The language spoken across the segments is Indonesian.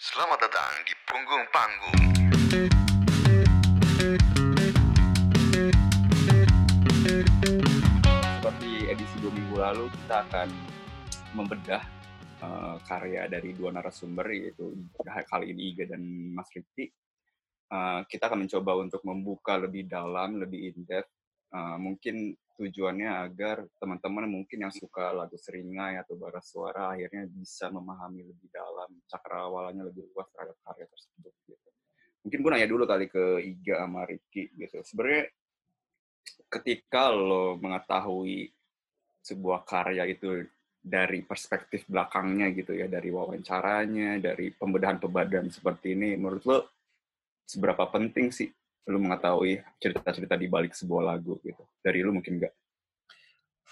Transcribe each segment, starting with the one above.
Selamat datang di punggung panggung. Seperti edisi dua minggu lalu, kita akan membedah uh, karya dari dua narasumber, yaitu kali ini Iga dan Mas Rifki. Uh, kita akan mencoba untuk membuka lebih dalam, lebih in-depth, uh, mungkin tujuannya agar teman-teman mungkin yang suka lagu seringai atau baras suara akhirnya bisa memahami lebih dalam cakrawalanya lebih luas terhadap karya tersebut gitu. Mungkin gue nanya dulu kali ke Iga sama Ricky gitu. Sebenarnya ketika lo mengetahui sebuah karya itu dari perspektif belakangnya gitu ya, dari wawancaranya, dari pembedahan-pembedahan seperti ini, menurut lo seberapa penting sih lu mengetahui cerita-cerita di balik sebuah lagu gitu? Dari lu mungkin enggak?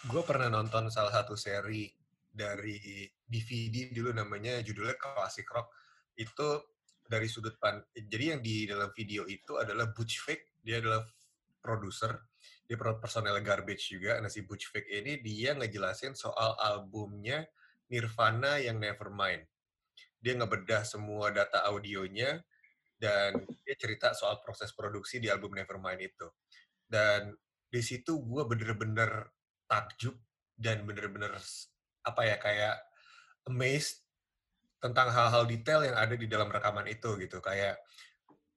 Gue pernah nonton salah satu seri dari DVD dulu namanya judulnya Classic Rock. Itu dari sudut pan. Jadi yang di dalam video itu adalah Butch Vig, dia adalah produser, dia personel garbage juga. Nah si Butch Vig ini dia ngejelasin soal albumnya Nirvana yang Nevermind. Dia ngebedah semua data audionya, dan dia cerita soal proses produksi di album Nevermind itu. Dan di situ gue bener-bener takjub dan bener-bener apa ya kayak amazed tentang hal-hal detail yang ada di dalam rekaman itu gitu. Kayak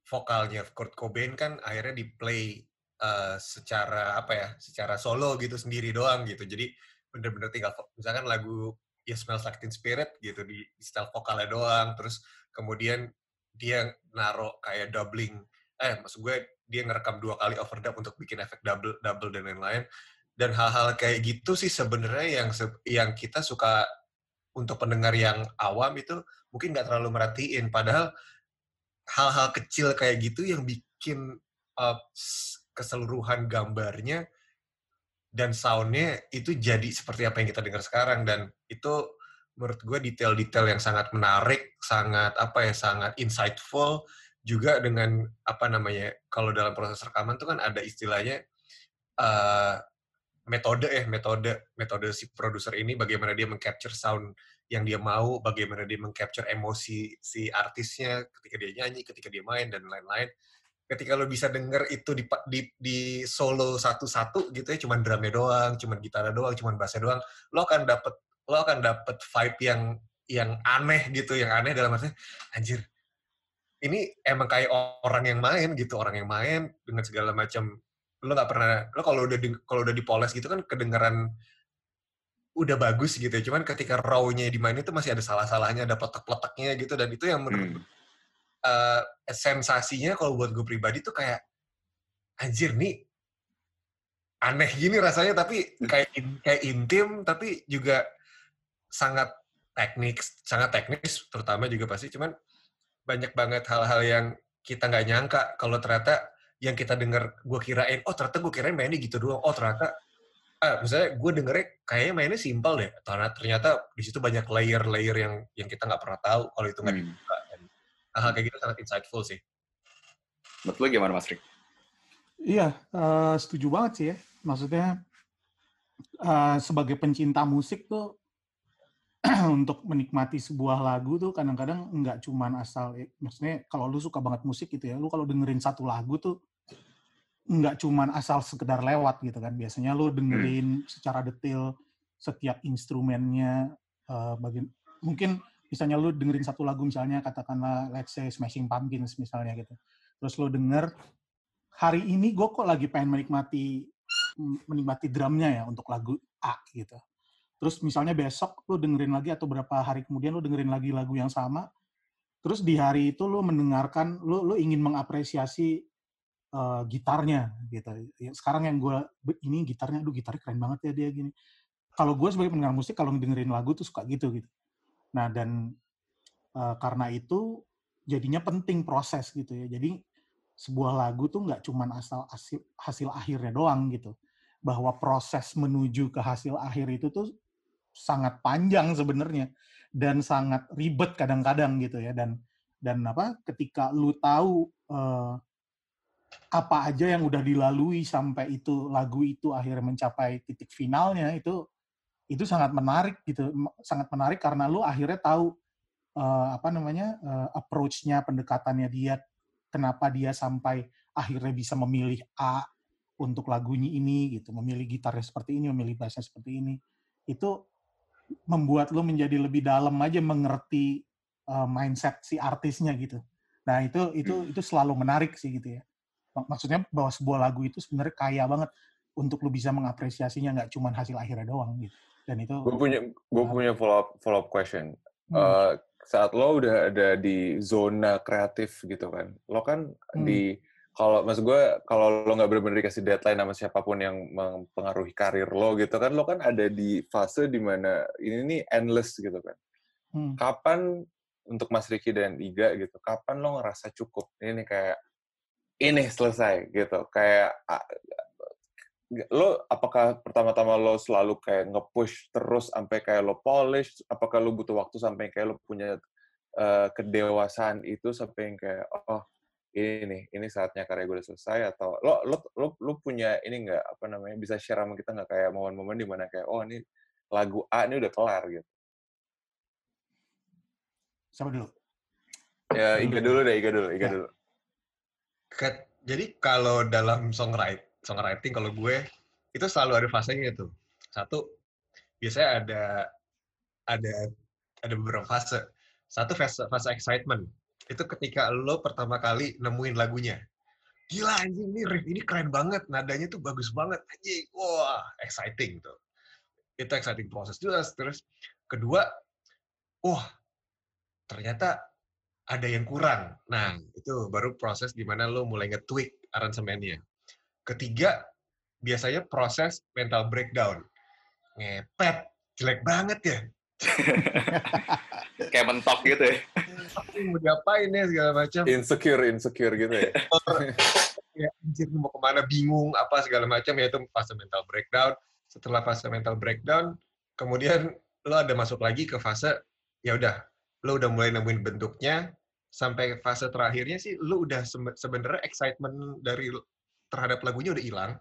vokalnya Kurt Cobain kan akhirnya di play uh, secara apa ya secara solo gitu sendiri doang gitu. Jadi bener-bener tinggal misalkan lagu Ya Smells Like Teen Spirit gitu di, di style vokalnya doang. Terus kemudian dia naruh kayak doubling eh maksud gue dia ngerekam dua kali overdub untuk bikin efek double double dan lain-lain. Dan hal-hal kayak gitu sih sebenarnya yang yang kita suka untuk pendengar yang awam itu mungkin nggak terlalu merhatiin. Padahal hal-hal kecil kayak gitu yang bikin uh, keseluruhan gambarnya dan soundnya itu jadi seperti apa yang kita dengar sekarang. Dan itu menurut gue detail-detail yang sangat menarik, sangat apa ya, sangat insightful juga dengan apa namanya kalau dalam proses rekaman tuh kan ada istilahnya uh, metode ya metode metode si produser ini bagaimana dia mengcapture sound yang dia mau bagaimana dia mengcapture emosi si artisnya ketika dia nyanyi ketika dia main dan lain-lain. Ketika lo bisa denger itu di, di, di solo satu-satu gitu ya cuman drumnya doang cuman gitar doang cuman bassnya doang lo akan dapet lo akan dapet vibe yang yang aneh gitu, yang aneh dalam artinya anjir ini emang kayak orang yang main gitu, orang yang main dengan segala macam lo nggak pernah lo kalau udah kalau udah dipoles gitu kan kedengaran udah bagus gitu ya. Cuman ketika raw-nya main itu masih ada salah-salahnya, ada peletak-peletaknya gitu dan itu yang menurut hmm. uh, sensasinya kalau buat gue pribadi tuh kayak anjir nih aneh gini rasanya tapi kayak kayak intim tapi juga sangat teknis, sangat teknis terutama juga pasti. Cuman banyak banget hal-hal yang kita nggak nyangka kalau ternyata yang kita dengar gue kirain, oh ternyata gue kirain mainnya gitu doang. Oh ternyata, ah, misalnya gue dengernya kayaknya mainnya simpel deh. Karena ternyata di situ banyak layer-layer yang yang kita nggak pernah tahu kalau itu nggak hmm. dibuka. hal kayak gitu sangat insightful sih. Betul gimana Mas Rik? Iya, uh, setuju banget sih ya. Maksudnya uh, sebagai pencinta musik tuh untuk menikmati sebuah lagu tuh kadang-kadang nggak cuman asal eh, maksudnya kalau lu suka banget musik gitu ya lu kalau dengerin satu lagu tuh nggak cuman asal sekedar lewat gitu kan. Biasanya lu dengerin hmm. secara detail setiap instrumennya uh, bagi mungkin misalnya lu dengerin satu lagu misalnya katakanlah let's say Smashing Pumpkins misalnya gitu. Terus lu denger hari ini gue kok lagi pengen menikmati menikmati drumnya ya untuk lagu A gitu terus misalnya besok lu dengerin lagi atau berapa hari kemudian lu dengerin lagi lagu yang sama terus di hari itu lu mendengarkan lu lu ingin mengapresiasi uh, gitarnya gitu. Ya, sekarang yang gue ini gitarnya aduh gitarnya keren banget ya dia gini. Kalau gue sebagai pendengar musik kalau dengerin lagu tuh suka gitu gitu. Nah dan uh, karena itu jadinya penting proses gitu ya. Jadi sebuah lagu tuh nggak cuma asal hasil hasil akhirnya doang gitu. Bahwa proses menuju ke hasil akhir itu tuh sangat panjang sebenarnya dan sangat ribet kadang-kadang gitu ya. Dan dan apa ketika lu tahu uh, apa aja yang udah dilalui sampai itu lagu itu akhirnya mencapai titik finalnya itu itu sangat menarik gitu. Sangat menarik karena lu akhirnya tahu eh, apa namanya eh, approach-nya, pendekatannya dia, kenapa dia sampai akhirnya bisa memilih A untuk lagunya ini gitu, memilih gitarnya seperti ini, memilih bassnya seperti ini, itu membuat lo menjadi lebih dalam aja mengerti uh, mindset si artisnya gitu. Nah itu itu itu selalu menarik sih gitu ya. Mak- Maksudnya bahwa sebuah lagu itu sebenarnya kaya banget untuk lo bisa mengapresiasinya nggak cuma hasil akhirnya doang gitu. Dan itu Gue punya gue punya follow up follow up question. hmm, Eh, saat lo udah ada di zona kreatif gitu kan, lo kan hmm, di kalau maksud gue kalau lo nggak benar-benar dikasih deadline sama siapa pun yang mempengaruhi karir lo gitu kan, lo kan ada di fase di mana ini nih endless gitu kan. hmm. Kapan untuk Mas Riki dan Iga gitu, kapan lo ngerasa cukup? Ini nih kayak ini selesai gitu, kayak lo apakah pertama-tama lo selalu kayak nge-push terus sampai kayak lo polish apakah lo butuh waktu sampai kayak lo punya eh, kedewasaan itu sampai yang kayak oh ini nih ini saatnya karya gue udah selesai atau lo lo lo lo punya ini nggak apa namanya bisa share sama kita nggak kayak momen-momen di mana kayak oh ini lagu A ini udah kelar gitu Siapa dulu? ya Iga dulu. dulu deh Iga dulu Iga Ya. dulu Ket- Jadi kalau dalam songwriting, songwriting kalau gue itu selalu ada fasenya itu. Satu biasanya ada ada ada beberapa fase. Satu fase fase excitement. Itu ketika lo pertama kali nemuin lagunya. Gila anjing ini riff ini keren banget, nadanya tuh bagus banget. Anjing, wah, exciting tuh. Itu exciting proses jelas. Terus kedua, wah, ternyata ada yang kurang. Nah, itu baru proses di mana lo mulai nge-tweak aransemennya. Ketiga, biasanya proses mental breakdown. Ngepet, jelek banget ya. Kayak mentok gitu ya. Mau diapain ya segala macam. insecure insecure gitu ya Ya, anjir mau ke mana bingung apa segala macam ya itu fase mental breakdown. Setelah fase mental breakdown, kemudian lo ada masuk lagi ke fase ya udah lo udah mulai nemuin bentuknya sampai fase terakhirnya sih lo udah sebe- sebenarnya excitement dari terhadap lagunya udah hilang.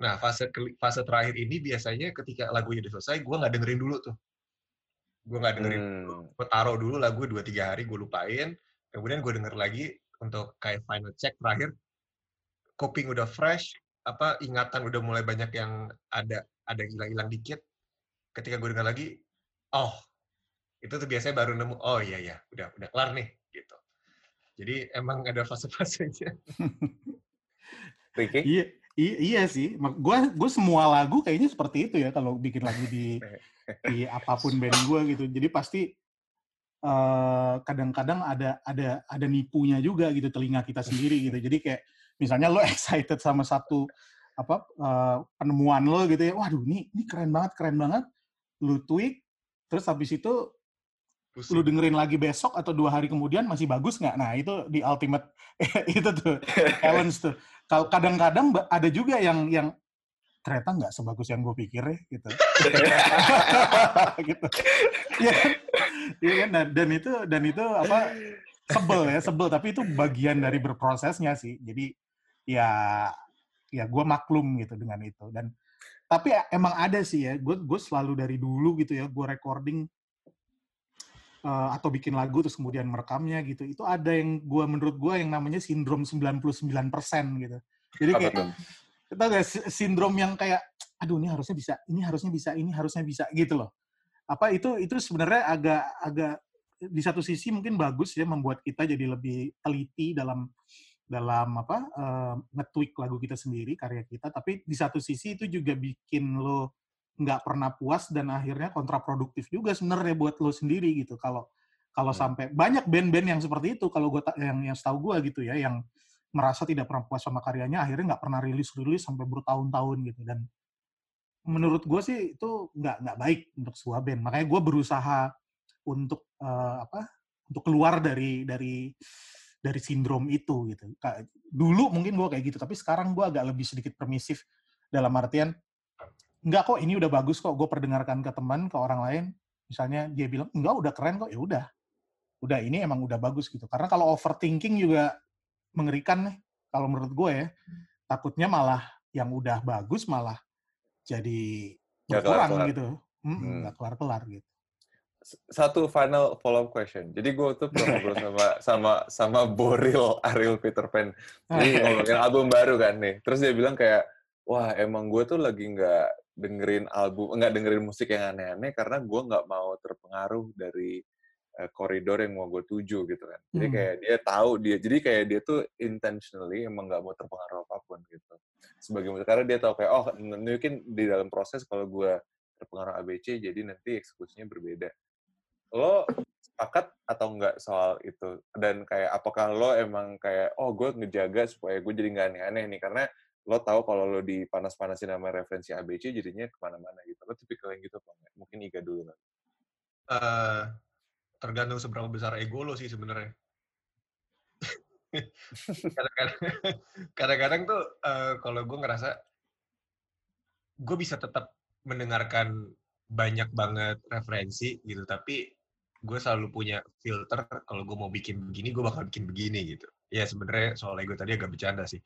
Nah, fase fase terakhir ini biasanya ketika lagunya udah selesai, gue nggak dengerin dulu tuh. Gue nggak dengerin Hmm. gue taruh dulu lagu 2-3 hari gue lupain kemudian gue denger lagi untuk kayak final check terakhir coping udah fresh apa ingatan udah mulai banyak yang ada ada yang hilang-hilang dikit ketika gue denger lagi oh itu tuh biasanya baru nemu oh iya iya udah udah kelar nih gitu. Jadi emang ada fase-fasenya. Ricky? Iya, i- iya sih. Gue gue semua lagu kayaknya seperti itu ya kalau bikin lagu di di apa pun band gue gitu. Jadi pasti eh, kadang-kadang ada ada ada nipunya juga gitu telinga kita sendiri gitu. Jadi kayak misalnya lo excited sama satu apa eh, penemuan lo gitu ya. Waduh, ini ini keren banget, keren banget. Lu tweak, terus habis itu pusing lu dengerin lagi besok atau dua hari kemudian masih bagus nggak? Nah itu di ultimate itu tuh challenge tuh. Kalau kadang-kadang ada juga yang yang ternyata nggak sebagus yang gue pikir ya gitu. gitu. Iya kan? Iya kan? Dan, dan itu dan itu apa sebel ya sebel tapi itu bagian dari berprosesnya sih. Jadi ya ya gue maklum gitu dengan itu dan tapi emang ada sih ya gue gue selalu dari dulu gitu ya gue recording eh, atau bikin lagu terus kemudian merekamnya gitu. Itu ada yang gua menurut gua yang namanya sindrom 99% gitu. Jadi kayak kita ada si- sindrom yang kayak aduh ini harusnya bisa ini harusnya bisa ini harusnya bisa gitu loh. Apa itu itu sebenarnya agak agak di satu sisi mungkin bagus ya membuat kita jadi lebih teliti dalam dalam apa eh, nge-tweak lagu kita sendiri karya kita. Tapi di satu sisi itu juga bikin lo nggak pernah puas dan akhirnya kontraproduktif juga sebenarnya buat lo sendiri gitu. Kalau kalau Hmm. sampai banyak band-band yang seperti itu kalau gue yang yang setahu gue gitu ya yang merasa tidak pernah puas sama karyanya akhirnya nggak pernah rilis-rilis sampai bertahun-tahun gitu. Dan menurut gue sih itu nggak nggak baik untuk sebuah band. Makanya gue berusaha untuk eh, apa untuk keluar dari dari dari sindrom itu gitu. Dulu mungkin gue kayak gitu tapi sekarang gue agak lebih sedikit permisif dalam artian nggak kok ini udah bagus kok gue perdengarkan ke teman ke orang lain misalnya dia bilang enggak udah keren kok ya udah udah ini emang udah bagus gitu karena kalau overthinking juga mengerikan nih kalau menurut gue ya takutnya malah yang udah bagus malah jadi Nggak berkurang kelar-kelar. gitu Mm, Hmm. nggak kelar kelar gitu satu final follow up question. Jadi gue tuh pernah ngobrol sama sama sama Boril Ariel Peter Pan. Jadi ngomongin album baru kan nih. Terus dia bilang kayak, wah emang gue tuh lagi nggak dengerin album, nggak dengerin musik yang aneh-aneh karena gue nggak mau terpengaruh dari eh, koridor yang mau gue tuju gitu kan. Jadi Hmm. kayak dia tahu dia, jadi kayak dia tuh intentionally emang nggak mau terpengaruh apa pun gitu. Sebagai musik karena dia tahu kayak oh mungkin di dalam proses kalau gue terpengaruh ABC jadi nanti eksekusinya berbeda. Lo sepakat atau enggak soal itu? Dan kayak apakah lo emang kayak oh gue ngejaga supaya gue jadi nggak aneh-aneh nih karena lo tahu kalau lo dipanas-panasin sama referensi ABC jadinya ke mana-mana gitu. Lo tipikal yang gitu apa enggak? Mungkin Iga dulu nanti. Eh, tergantung seberapa besar ego lo sih sebenarnya. kadang-kadang, kadang-kadang tuh eh, kalau gue ngerasa gue bisa tetap mendengarkan banyak banget referensi gitu, tapi gue selalu punya filter kalau gue mau bikin begini, gue bakal bikin begini gitu. Ya sebenarnya soal ego tadi agak bercanda sih.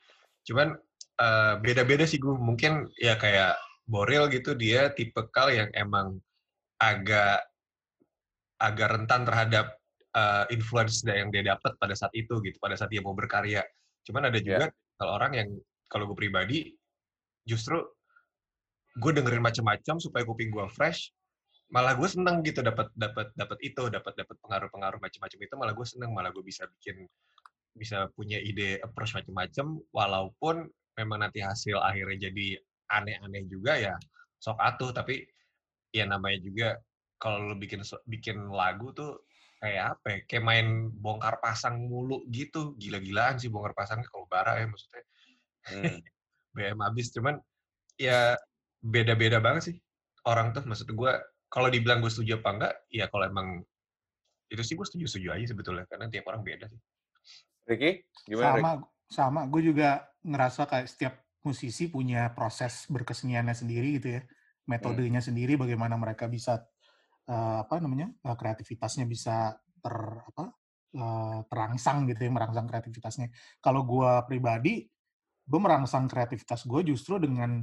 Cuman eh, beda-beda sih gue mungkin ya kayak Boril gitu dia tipikal yang emang agak agak rentan terhadap uh, influence yang dia dapat pada saat itu gitu, pada saat dia mau berkarya. Cuman ada juga kalau orang yang kalau gue pribadi justru gue dengerin macam-macam supaya kuping gue fresh, malah gue seneng gitu dapat dapat dapat itu, dapat dapat pengaruh-pengaruh macam-macam itu, malah gue seneng, malah gue bisa bikin bisa punya ide approach macam-macam, walaupun memang nanti hasil akhirnya jadi aneh-aneh juga ya sok atuh, tapi ya namanya juga kalau lu bikin bikin lagu tuh kayak apa ya? Kayak main bongkar pasang mulu gitu. Gila-gilaan sih bongkar pasangnya kalau bara ya maksudnya. Hmm. BM habis cuman ya beda-beda banget sih orang tuh maksud gue kalau dibilang gue setuju apa enggak ya kalau emang itu sih gue setuju-setuju aja sebetulnya karena tiap orang beda sih. Ricky, gimana sama Rick? sama gue juga ngerasa kayak setiap musisi punya proses berkeseniannya sendiri gitu ya metodenya sendiri bagaimana mereka bisa eh, apa namanya eh, kreativitasnya bisa ter apa eh, terangsang gitu ya merangsang kreativitasnya kalau gue pribadi gue merangsang kreativitas gue justru dengan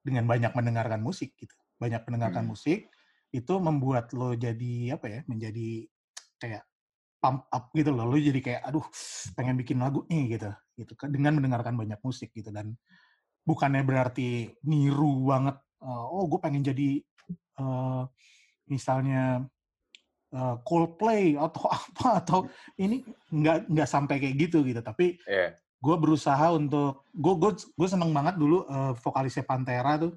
dengan banyak mendengarkan musik gitu banyak mendengarkan Hmm. musik itu membuat lo jadi apa ya menjadi kayak pump up gitu loh. Lo jadi kayak aduh pengen bikin lagu nih gitu. Gitu kan dengan mendengarkan banyak musik gitu. Dan bukannya berarti niru banget eh, oh gue pengen jadi eh, misalnya eh, Coldplay atau apa atau ini nggak nggak sampai kayak gitu gitu. Tapi Iya. gue berusaha untuk gue gue gue seneng banget dulu eh, vokalisnya Pantera tuh.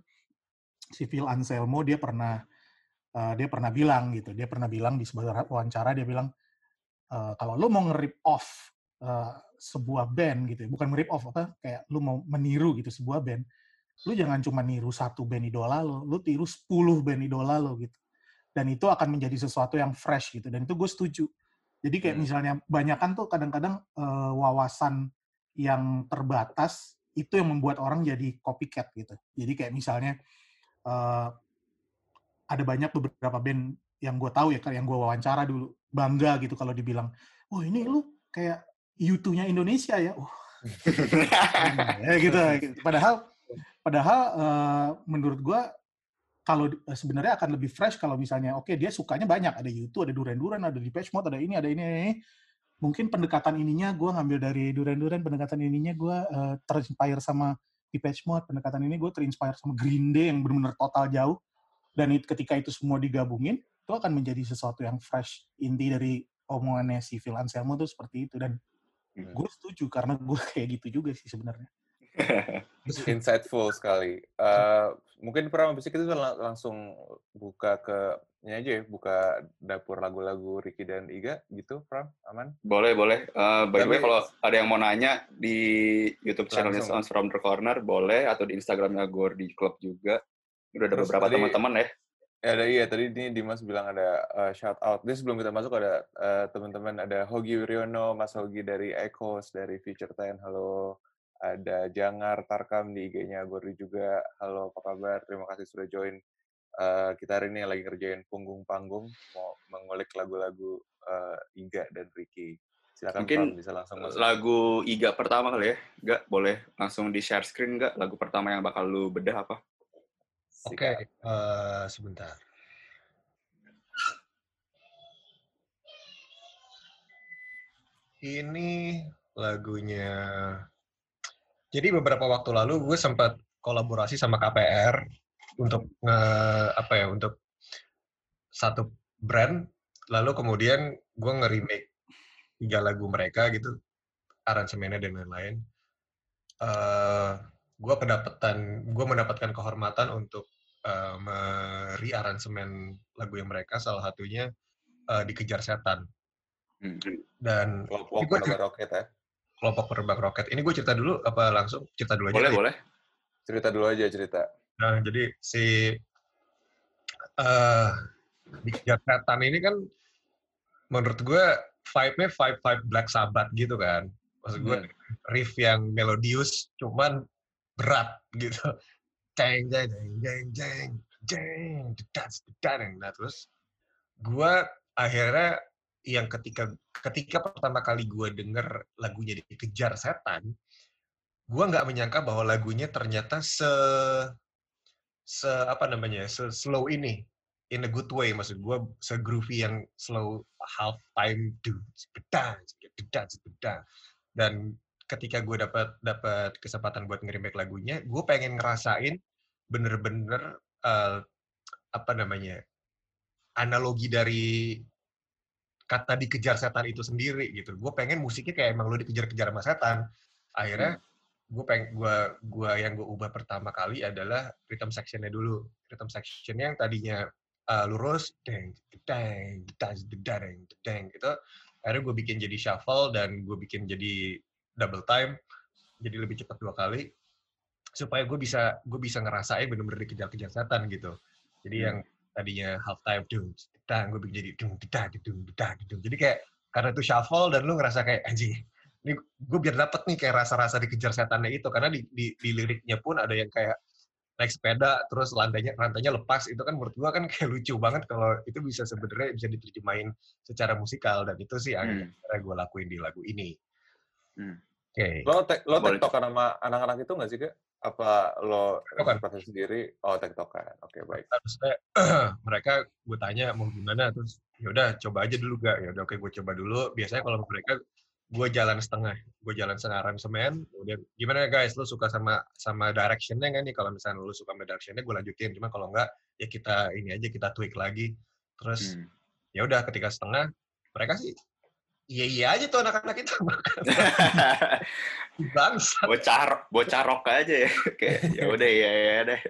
Si Phil Anselmo dia pernah eh, dia pernah bilang gitu. Dia pernah bilang di sebuah wawancara dia bilang eh, kalau lu mau nge-rip off eh, sebuah band gitu ya, bukan nge-rip off apa kayak lu mau meniru gitu sebuah band lu jangan cuma niru satu band idola lo lu tiru 10 band idola lo gitu dan itu akan menjadi sesuatu yang fresh gitu dan itu gue setuju jadi kayak Hmm. misalnya banyakan tuh kadang-kadang eh, wawasan yang terbatas itu yang membuat orang jadi copycat gitu. Jadi kayak misalnya eh, ada banyak beberapa band yang gue tahu ya, yang gue wawancara dulu bangga gitu kalau dibilang, oh ini lu kayak U2-nya Indonesia ya, oh ya gitu, gitu. Padahal, padahal eh, menurut gue kalau eh, sebenarnya akan lebih fresh kalau misalnya oke dia sukanya banyak ada U2, ada Duran Duran, ada Depeche Mode, ada ini, ada ini, ada ini. Mungkin pendekatan ininya gue ngambil dari Duran Duran, pendekatan ininya gue eh, terinspire sama Depeche Mode, pendekatan ini gue terinspire sama Green Day yang benar-benar total jauh. Dan it- ketika itu semua digabungin, itu akan menjadi sesuatu yang fresh. Inti dari omongannya si Phil Anselmo tuh seperti itu. Dan Hmm. gue setuju karena gue kayak gitu juga sih sebenarnya. Insightful sekali. Eh, mungkin Pram, abis itu langsung buka ke ini aja ya, buka dapur lagu-lagu Ricky dan Iga gitu, Pram, aman? Boleh, boleh. Eh, by the way, kalau ada yang mau nanya di YouTube channelnya. Sounds from the Corner, boleh. Atau di Instagramnya Gor di Club juga. Udah ada Terus beberapa teman-teman ya. Ya, ada iya tadi ini Dimas bilang ada eh, shout out. Jadi sebelum kita masuk ada eh, teman-teman ada Hogi Wiryono, Mas Hogi dari Echos dari Future Ten. Halo. Ada Jangar Tarkam di IG-nya Gordi juga. Halo, apa kabar? Terima kasih sudah join. Eh, kita hari ini lagi ngerjain punggung panggung mau mengulik lagu-lagu eh, Iga dan Ricky. Silakan Mungkin Pram, bisa langsung masuk. Lagu Iga pertama kali ya. Gak, boleh langsung di share screen gak? Lagu pertama yang bakal lu bedah apa? Oke, okay. uh, eh, sebentar. Ini lagunya. Jadi beberapa waktu lalu gue sempat kolaborasi sama KPR untuk nge, apa ya untuk satu brand. Lalu kemudian gue nge-remake tiga lagu mereka gitu, aransemennya dan lain-lain. Uh, gue kedapatan, gue mendapatkan kehormatan untuk uh, aransemen lagu yang mereka. Salah satunya eh, dikejar setan. Hmm. Dan Kelompok Penerbang Roket ya. kelompok penerbang roket. Ini gue cerita dulu apa langsung cerita dulu aja? Boleh, ya? boleh. Cerita dulu aja cerita. Nah, jadi si eh dikejar setan ini kan menurut gue vibe-nya vibe vibe Black Sabbath gitu kan. Maksud gue Hmm. riff yang melodius cuman berat gitu. Jeng jeng jeng jeng dedas dedadeng. Nah terus gue akhirnya yang ketika ketika pertama kali gue denger lagunya dikejar setan, gue nggak menyangka bahwa lagunya ternyata se se apa namanya se slow ini in a good way maksud gue se groovy yang slow half time do gedang gedang gedang dan ketika gue dapat dapat kesempatan buat nge-remake lagunya gue pengen ngerasain bener-bener eh, apa namanya analogi dari kata dikejar setan itu sendiri gitu. Gue pengen musiknya kayak emang lo dikejar-kejar sama setan. Akhirnya gue pengen gue gua yang gue ubah pertama kali adalah rhythm sectionnya dulu. Rhythm sectionnya yang tadinya uh, lurus deng deng deng deng deng itu akhirnya gue bikin jadi shuffle dan gue bikin jadi double time jadi lebih cepat dua kali supaya gue bisa gue bisa ngerasain bener-bener dikejar-kejar setan gitu jadi Hmm. yang tadinya half time dung dang gue bikin jadi dung dang dung dang dung jadi kayak karena itu shuffle dan lu ngerasa kayak anjing ini gue biar dapet nih kayak rasa-rasa dikejar setannya itu karena di, di, di liriknya pun ada yang kayak naik sepeda terus lantainya rantainya lepas itu kan menurut gue kan kayak lucu banget kalau itu bisa sebenarnya bisa diterjemahin secara musikal dan itu sih Hmm. akhirnya gue lakuin di lagu ini. Hmm. Oke. Lo tek lo sama anak-anak itu nggak sih kak? Apa lo Tektokan. proses sendiri? Oh tektokan. Oke baik. Terus saya, mereka gue tanya mau gimana terus ya udah coba aja dulu gak ya udah oke gue coba dulu biasanya kalau mereka gue jalan setengah gue jalan setengah aransemen kemudian gimana ya guys lu suka sama sama directionnya nggak nih kalau misalnya lu suka sama directionnya gue lanjutin cuma kalau enggak ya kita ini aja kita tweak lagi terus Hmm. ya udah ketika setengah mereka sih iya iya aja tuh anak-anak itu. Bangsa bocah bocah rock aja ya. Kayak ya udah ya ya deh.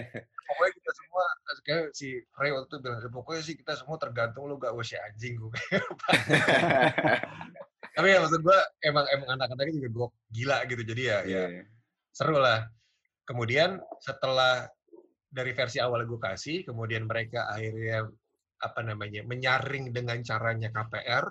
Pokoknya kita semua kayak si Ray waktu itu bilang "Ya, pokoknya sih kita semua tergantung lu gak si anjing gue tapi ya maksud gue emang emang anak-anaknya juga gue gila gitu. Jadi ya ya Iya. seru lah. Kemudian setelah dari versi awal gue kasih kemudian mereka akhirnya apa namanya menyaring dengan caranya KPR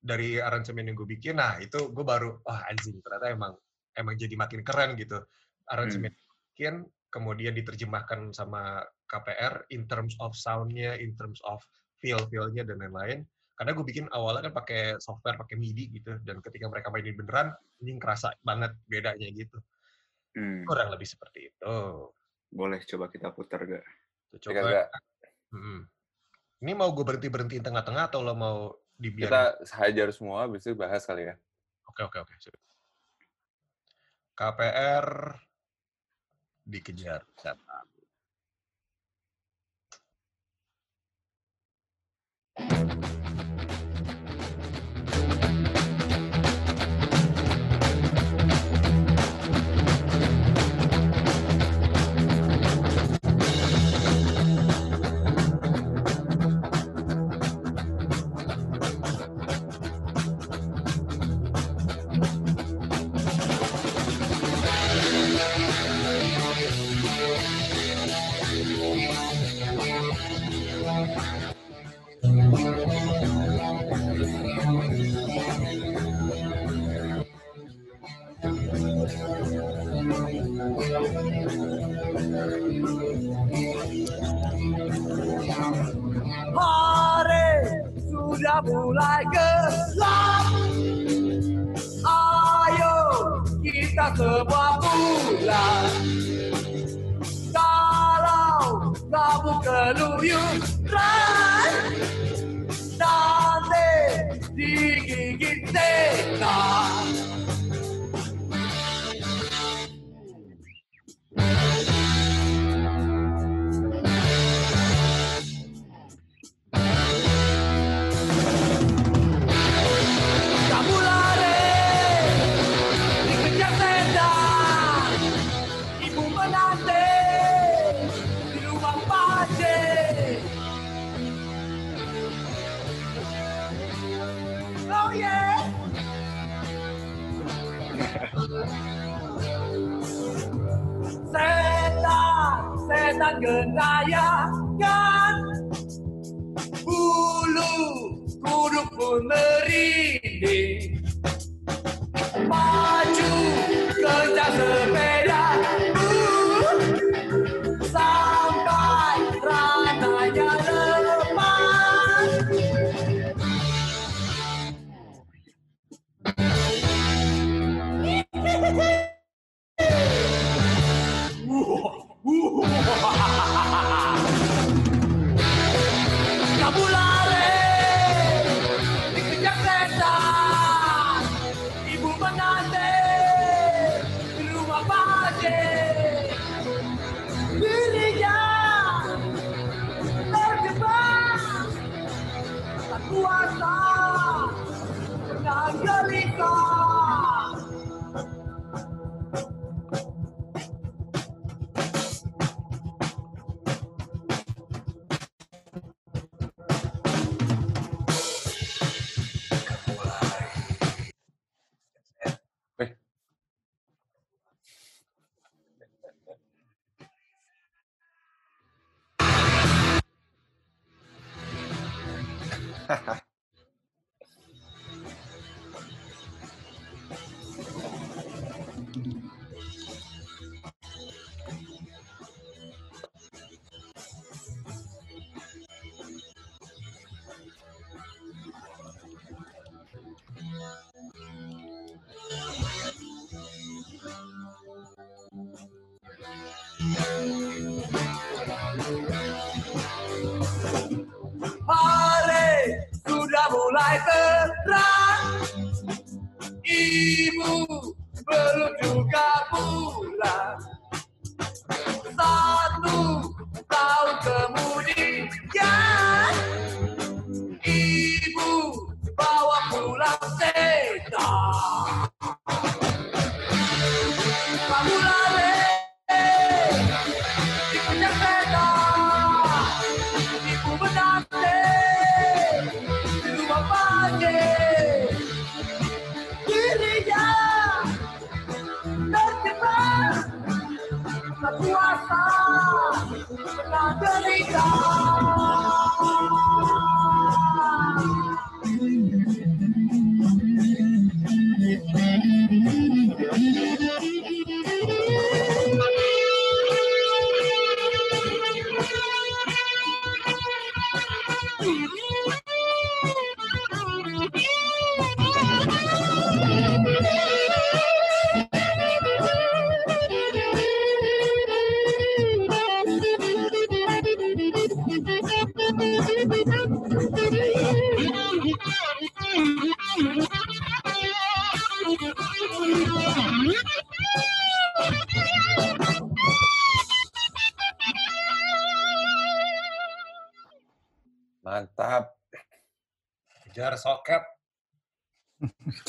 dari aransemen yang gue bikin nah itu gue baru wah anjing ternyata emang emang jadi makin keren gitu. Aransemen yang gue bikin kemudian diterjemahkan sama KPR in terms of soundnya in terms of feel feelnya dan lain-lain. Karena gue bikin awalnya kan pakai software pakai MIDI gitu dan ketika mereka mainin beneran ini kerasa banget bedanya gitu. Hmm. kurang lebih seperti itu. Boleh coba kita putar gak coba. Kak. Mm. ini mau gue berhenti berhentiin tengah-tengah atau lo mau dibiarin Kita hajar semua, habis itu bahas kali ya. oke oke oke sip. KPR dikejar setan Hari gentayangan bulu kuduk pun merinding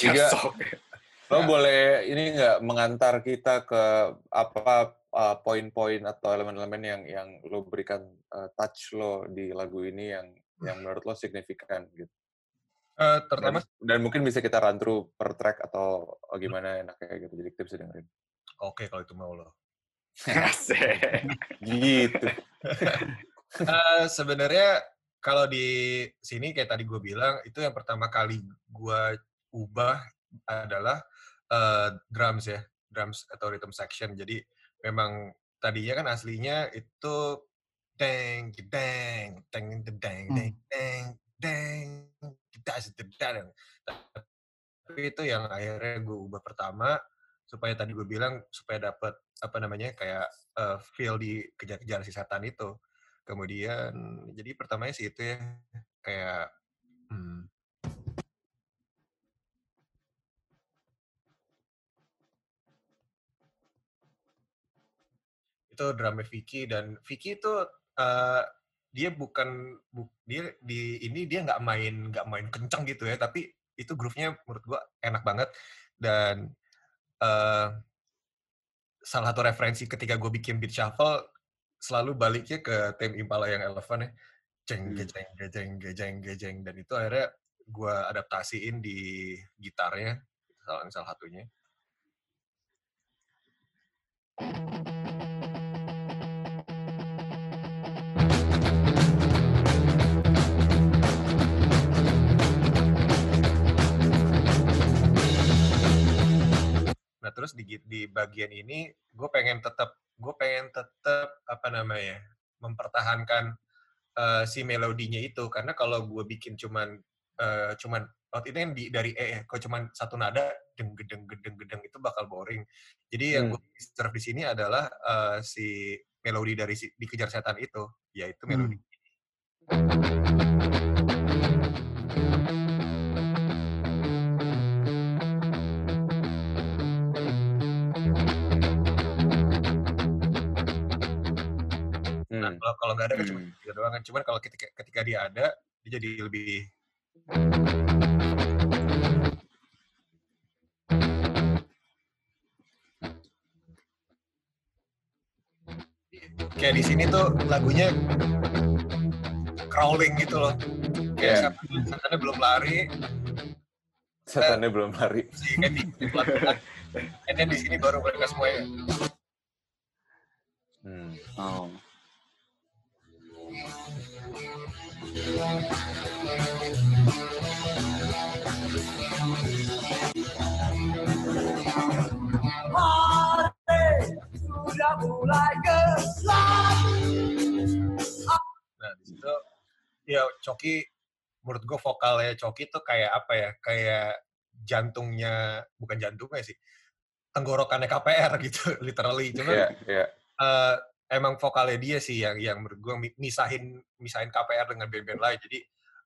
Tiga. Jasok. Lo boleh ini nggak mengantar kita ke apa uh, poin-poin atau elemen-elemen yang yang lo berikan uh, touch lo di lagu ini yang yang menurut lo signifikan gitu. Eh, Dan, terutama dan mungkin bisa kita run through per track atau oh, gimana enaknya gitu. Jadi kita bisa dengerin. oke kalau itu mau lo. Gitu. Eh, sebenarnya kalau di sini kayak tadi gue bilang itu yang pertama kali gue ubah adalah eh, drums ya drums atau rhythm section. Jadi memang tadinya kan aslinya itu deng deng deng deng deng deng das deng. Tapi itu yang akhirnya gue ubah pertama supaya tadi gue bilang supaya dapat apa namanya kayak eh, feel di kejar-kejar si setan itu. Kemudian jadi pertamanya sih itu ya kayak hmm, itu drumnya Vicky dan Vicky itu eh, dia bukan bu- dia di ini dia nggak main nggak main kenceng gitu ya tapi itu groove-nya menurut gua enak banget dan eh, salah satu referensi ketika gue bikin beat shuffle selalu baliknya ke theme Impala yang Eleven ya. Jeng Hmm. gejeng gejeng gejeng gejeng dan itu akhirnya gue adaptasiin di gitarnya salah salah satunya Nah terus di di bagian ini gue pengen tetap gue pengen tetap apa namanya mempertahankan eh, si melodinya itu karena kalau gue bikin cuman eh, cuman waktu itu kan di, dari E ya, kalau cuman satu nada deng gedeng gedeng gedeng itu bakal boring. Jadi yang Hmm. gue serve di sini adalah eh, si melodi dari si, dikejar setan itu, yaitu melodi. Hmm. Nah, Hmm. kalau kalau nggak ada kan cuma Hmm. tiga doang kan. Cuman kalau ketika ketika dia ada, dia jadi lebih kayak di sini tuh lagunya crawling gitu loh. Kayak Iya. setannya belum lari, Setannya belum lari. si then di sini baru mereka semuanya. Hmm. Oh. Hari sudah mulai gelap. Nah, di situ ya Coki menurut gue vokalnya Coki tuh kayak apa ya? Kayak jantungnya bukan jantungnya sih. Tenggorokannya KPR gitu literally. Cuman Iya, iya. eh, emang vokalnya dia sih yang yang menurut gue misahin misahin KPR dengan band-band lain. Jadi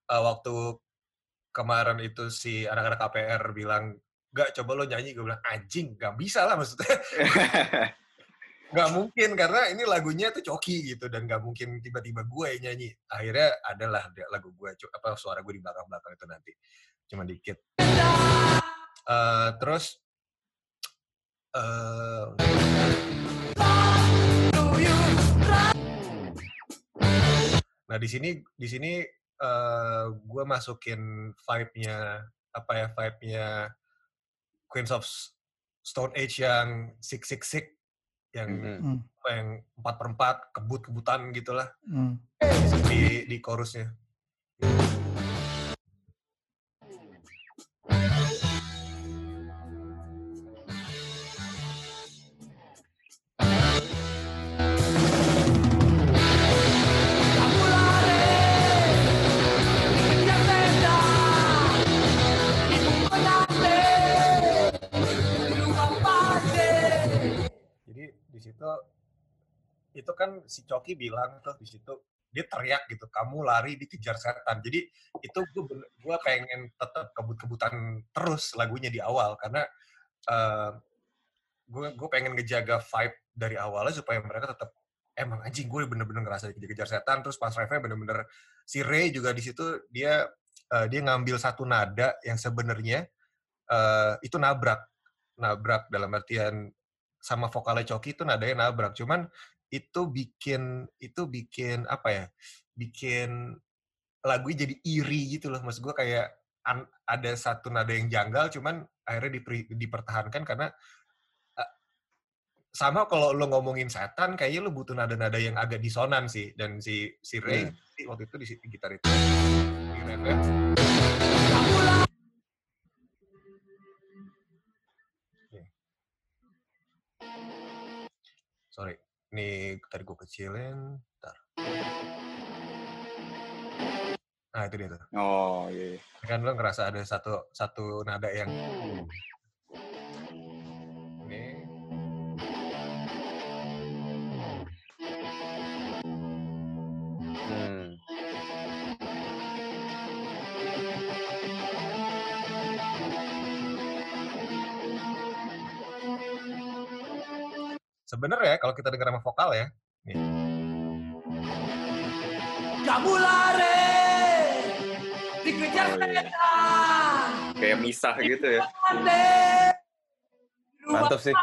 eh, waktu kemarin itu si anak-anak KPR bilang gak coba lo nyanyi. Gue bilang anjing gak bisa lah maksudnya. Nggak mungkin karena ini lagunya tuh coki gitu dan nggak mungkin tiba-tiba gue yang nyanyi. Akhirnya adalah lagu gue apa suara gue di belakang-belakang itu nanti. Cuma dikit. Eh, terus eh nah di sini di sini eh gue masukin vibe-nya apa ya vibe-nya Queens of Stone Age yang six six six yang apa yang empat per empat kebut kebutan gitulah Hmm. di di chorusnya si Coki bilang tuh di situ dia teriak gitu kamu lari dikejar setan. Jadi itu gue gue pengen tetap kebut-kebutan terus lagunya di awal karena gue gue pengen ngejaga vibe dari awalnya supaya mereka tetap emang anjing gue bener-bener ngerasa dikejar setan. Terus pas refnya bener-bener si Ray juga di situ dia eh, dia ngambil satu nada yang sebenarnya eh, itu nabrak nabrak dalam artian sama vokalnya Coki itu nadanya nabrak. Cuman itu bikin itu bikin apa ya bikin lagunya jadi iri gitu loh. Maksud gue kayak an- ada satu nada yang janggal cuman akhirnya dipertahankan karena eh, sama kalau lo ngomongin setan kayaknya lo butuh nada-nada yang agak disonan sih. Dan si si Ray Hmm. waktu itu di, di gitar itu. Sorry ini tadi gue kecilin ntar nah itu dia tuh Oh, iya. iya. kan lo ngerasa ada satu satu nada yang sebenarnya kalau kita dengar sama vokal ya Kamu lari, dikejar Oh, iya. setan. Kayak misah gitu ya. Mantap sih.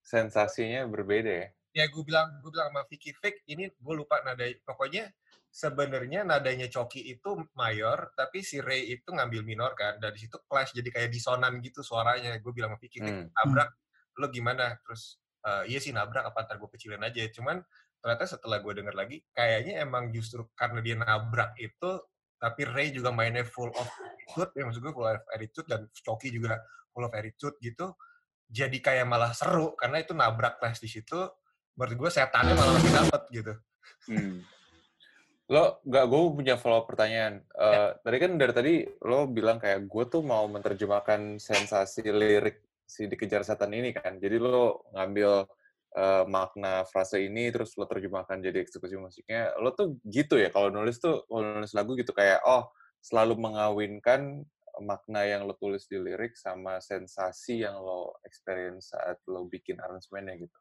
Sensasinya berbeda ya. ya gue bilang gue bilang sama Vicky Fake ini gue lupa nada pokoknya sebenarnya nadanya Coki itu mayor tapi si Ray itu ngambil minor kan dari situ clash jadi kayak disonan gitu suaranya gue bilang sama Vicky Fake Hmm. nabrak lo gimana terus "Eh, iya sih nabrak apa ntar gue kecilin aja cuman ternyata setelah gue denger lagi kayaknya emang justru karena dia nabrak itu tapi Ray juga mainnya full of attitude ya maksud gue full of attitude dan Coki juga full of attitude gitu jadi kayak malah seru karena itu nabrak tes di situ menurut gue setannya malah makin dapet gitu Hmm. Lo, nggak, gue punya follow up pertanyaan. Eh, Tadi kan dari tadi lo bilang kayak gue tuh mau menerjemahkan sensasi lirik si dikejar setan ini kan. Jadi lo ngambil eh, makna frase ini terus lo terjemahkan jadi eksekusi musiknya. Lo tuh gitu ya kalau nulis tuh kalau nulis lagu gitu kayak oh selalu mengawinkan makna yang lo tulis di lirik sama sensasi yang lo experience saat lo bikin aransemennya gitu.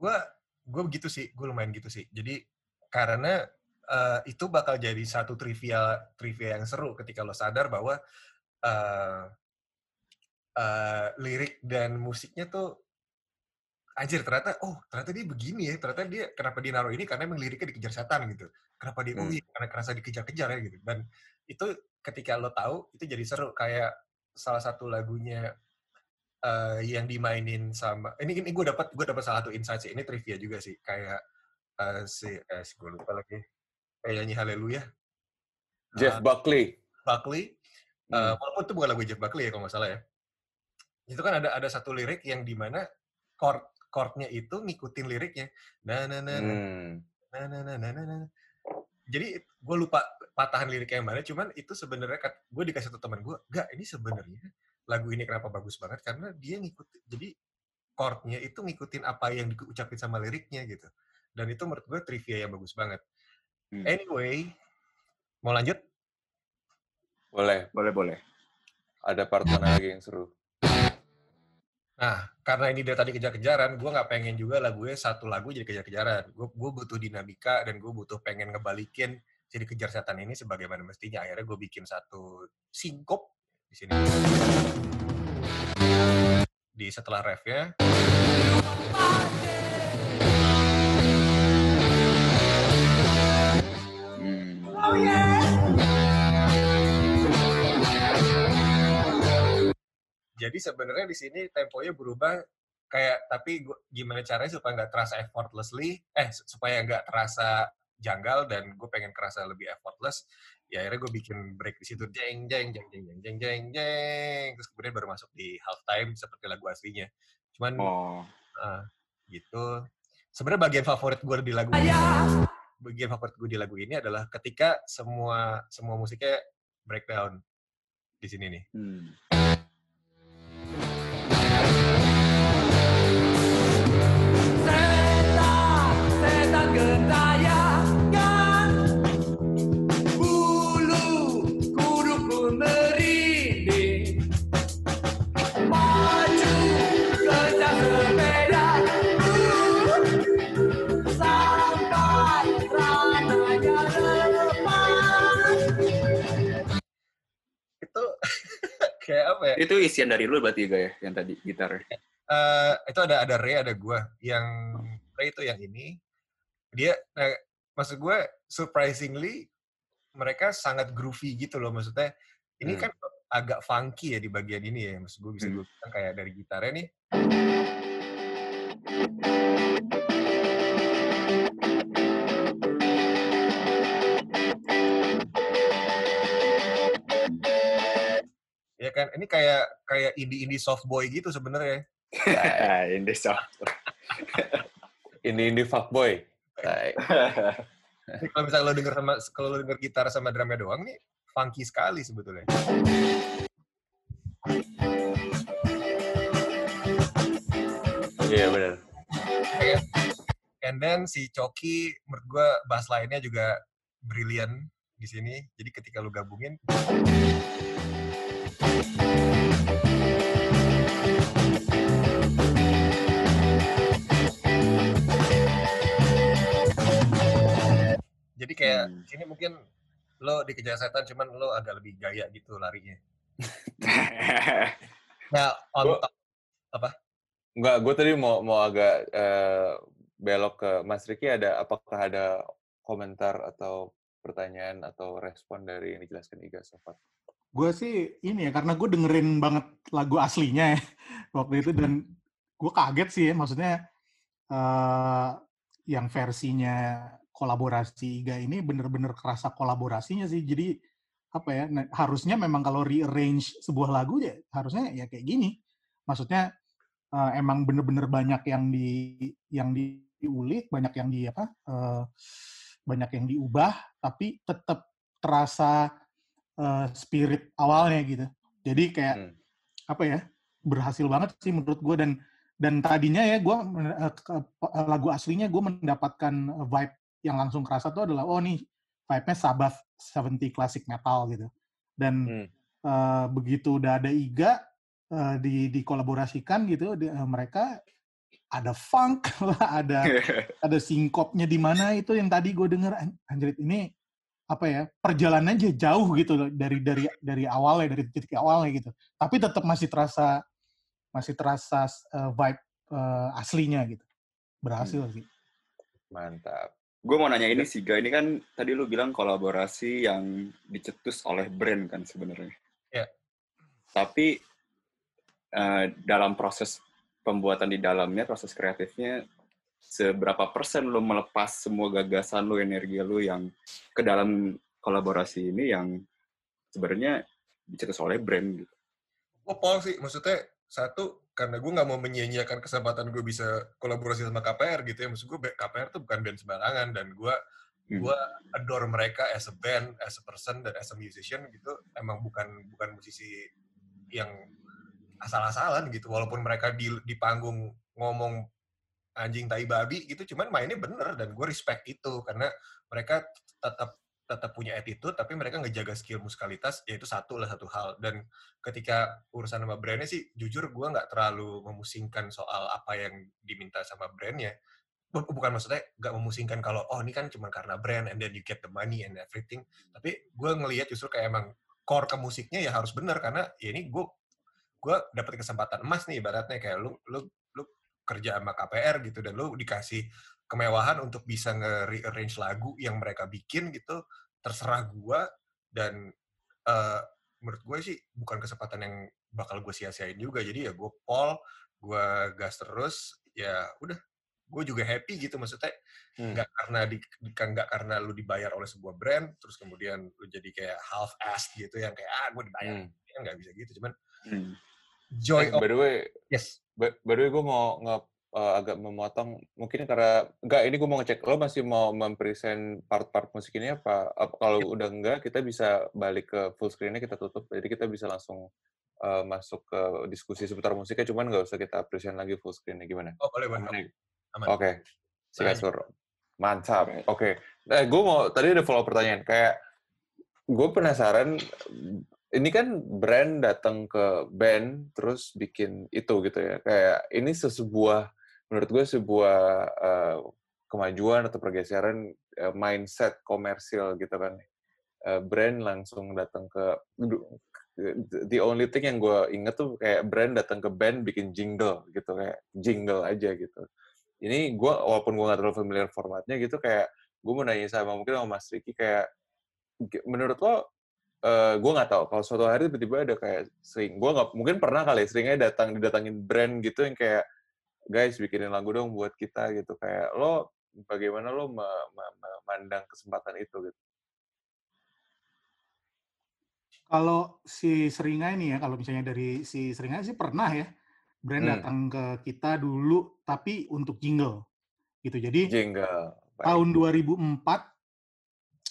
gue gue begitu sih gue lumayan gitu sih jadi karena eh, itu bakal jadi satu trivia trivia yang seru ketika lo sadar bahwa eh, eh, lirik dan musiknya tuh anjir ternyata oh ternyata dia begini ya ternyata dia kenapa dia naruh ini? Karena emang liriknya dikejar setan gitu. Kenapa dia oh Hmm. iya karena kerasa dikejar-kejar ya gitu. Dan itu ketika lo tahu itu jadi seru. Kayak salah satu lagunya eh, yang dimainin sama ini ini gue dapat gue dapat salah satu insight sih. Ini trivia juga sih. Kayak eh, si eh gue lupa lagi. Kayak nyanyi Haleluya Jeff Ah, Buckley. Buckley. Eh, Hmm. walaupun itu bukan lagu Jeff Buckley ya kalau nggak salah ya itu kan ada ada satu lirik yang di mana chord chordnya itu ngikutin liriknya na na na na Hmm. na na na na jadi gue lupa patahan liriknya yang mana cuman itu sebenarnya gue dikasih satu teman gue gak ini sebenarnya lagu ini kenapa bagus banget karena dia ngikutin jadi chordnya itu ngikutin apa yang diucapin sama liriknya gitu dan itu menurut gue trivia yang bagus banget Hmm. anyway mau lanjut Boleh. Boleh, boleh. Ada part mana lagi yang seru? Nah, karena ini dari tadi kejar-kejaran, gue nggak pengen juga lagunya satu lagu jadi kejar-kejaran. Gue gue butuh dinamika dan gue butuh pengen ngebalikin jadi kejar setan ini sebagaimana mestinya. Akhirnya gue bikin satu singkop di sini. Di setelah refnya, Hmm. Oh yeah. Jadi sebenarnya di sini temponya berubah kayak tapi gua, gimana caranya supaya nggak terasa effortlessly, eh supaya nggak terasa janggal dan gue pengen kerasa lebih effortless ya akhirnya gue bikin break di situ jeng jeng jeng jeng jeng jeng jeng jeng terus kemudian baru masuk di halftime seperti lagu aslinya cuman Oh. ah, gitu sebenarnya bagian favorit gue di lagu Yeah. bagian favorit gue di lagu ini adalah ketika semua semua musiknya breakdown di sini nih Hmm. Itu isian dari lu berarti Ga ya, yang tadi gitar. Eh, itu ada ada Ray ada gua yang Ray itu yang ini dia eh, maksud gue surprisingly mereka sangat groovy gitu loh maksudnya ini Hmm. kan agak funky ya di bagian ini ya maksud gue bisa Hmm. gue bilang kayak dari gitarnya nih ya kan ini kayak kayak indie indie soft boy gitu sebenarnya Ini so. Ini ini fuckboy. Tai. Ini kalau misalnya lo denger sama kalau lo denger gitar sama drumnya doang nih funky sekali sebetulnya. Iya benar. Kayak- And then si Coki menurut gue bass line-nya juga brilian di sini. Jadi ketika lu gabungin Jadi kayak Hmm. sini mungkin lo dikejar setan cuman lo agak lebih gaya gitu larinya. Nah, on Gua- top, Enggak, gue tadi mau mau agak eh, belok ke Mas Riki ada apakah ada komentar atau pertanyaan atau respon dari yang dijelaskan Iga Sofat? Gue sih ini ya, karena gue dengerin banget lagu aslinya ya waktu itu dan gue kaget sih ya, maksudnya eh yang versinya kolaborasi Iga ini bener-bener kerasa kolaborasinya sih. Jadi apa ya, nah, harusnya memang kalau rearrange sebuah lagu ya harusnya ya kayak gini. Maksudnya eh, emang bener-bener banyak yang di yang di- diulik, banyak yang di apa, eh, banyak yang diubah, tapi tetap terasa eh, spirit awalnya gitu. Jadi kayak Hmm. apa ya berhasil banget sih menurut gue dan dan tadinya ya gue lagu aslinya gue mendapatkan vibe yang langsung kerasa tuh adalah oh nih vibe-nya Sabbath 70 classic metal gitu dan Hmm. eh, begitu udah ada Iga eh, di dikolaborasikan gitu di- eh, mereka ada funk lah ada ada singkopnya di mana itu yang tadi gue denger "An- anjrit ini apa ya perjalanannya aja jauh gitu loh dari dari dari awalnya dari titik awalnya gitu tapi tetap masih terasa masih terasa uh, vibe uh, aslinya gitu berhasil sih Mantap. Gue mau nanya ini sih, Ga. Ini kan tadi lu bilang kolaborasi yang dicetus oleh brand kan sebenarnya. Iya. Tapi eh, dalam proses pembuatan di dalamnya, proses kreatifnya, seberapa persen lu melepas semua gagasan lu, energi lu yang ke dalam kolaborasi ini yang sebenarnya dicetus oleh brand gitu. gue pol sih maksudnya satu karena gue nggak mau menyia-nyiakan kesempatan gue bisa kolaborasi sama KPR gitu ya maksud gue KPR tuh bukan band sembarangan dan gue Hmm. gue adore mereka as a band as a person dan as a musician gitu emang bukan bukan musisi yang asal-asalan gitu walaupun mereka di di panggung ngomong anjing tai babi gitu cuman mainnya bener dan gue respect itu karena mereka tetap tetap punya attitude tapi mereka ngejaga skill musikalitas yaitu satu lah satu hal. Dan ketika urusan sama brandnya sih jujur gue nggak terlalu memusingkan soal apa yang diminta sama brandnya. Bu- bukan maksudnya nggak memusingkan kalau oh ini kan cuma karena brand and then you get the money and everything. Tapi gue ngelihat justru kayak emang core ke musiknya ya harus bener karena ya ini gue gue dapet kesempatan emas nih ibaratnya kayak lu lu kerja sama KPR gitu dan lu dikasih kemewahan untuk bisa nge-rearrange lagu yang mereka bikin gitu terserah gua dan eh, menurut gue sih bukan kesempatan yang bakal gue sia-siain juga jadi ya gue pol gue gas terus ya udah gue juga happy gitu maksudnya Hmm. nggak karena di kan nggak karena lu dibayar oleh sebuah brand terus kemudian lu jadi kayak half assed gitu yang kayak ah gue dibayar Hmm. kan nggak bisa gitu cuman Hmm. joy Eh, of by the way, yes by, the way gue mau nge, eh, agak memotong mungkin karena enggak ini gue mau ngecek lo masih mau mempresent part-part musik ini apa, apa kalau udah enggak kita bisa balik ke full screen-nya kita tutup jadi kita bisa langsung eh, masuk ke diskusi seputar musiknya cuman nggak usah kita present lagi full screen-nya gimana? oh boleh aman Oke, si Lanjut. kasur. Mantap. Oke. Eh, gue mau tadi ada follow pertanyaan. Kayak gue penasaran. Ini kan brand datang ke band terus bikin itu gitu ya. Kayak ini sesebuah menurut gue sebuah eh, kemajuan atau pergeseran eh, mindset komersil gitu kan. Eh, brand langsung datang ke the only thing yang gue inget tuh kayak brand datang ke band bikin jingle gitu kayak jingle aja gitu ini gue walaupun gue gak terlalu familiar formatnya gitu kayak gue mau nanya sama mungkin sama Mas Riki kayak menurut lo eh gue nggak tahu kalau suatu hari tiba-tiba ada kayak sering gue nggak mungkin pernah kali ya, seringnya datang didatangin brand gitu yang kayak guys bikinin lagu dong buat kita gitu kayak lo bagaimana lo me- me- memandang kesempatan itu gitu Kalau si Seringai nih ya, kalau misalnya dari si Seringai sih pernah ya, brand Hmm. datang ke kita dulu, tapi untuk jingle, gitu. Jadi jingle Baik. tahun 2004,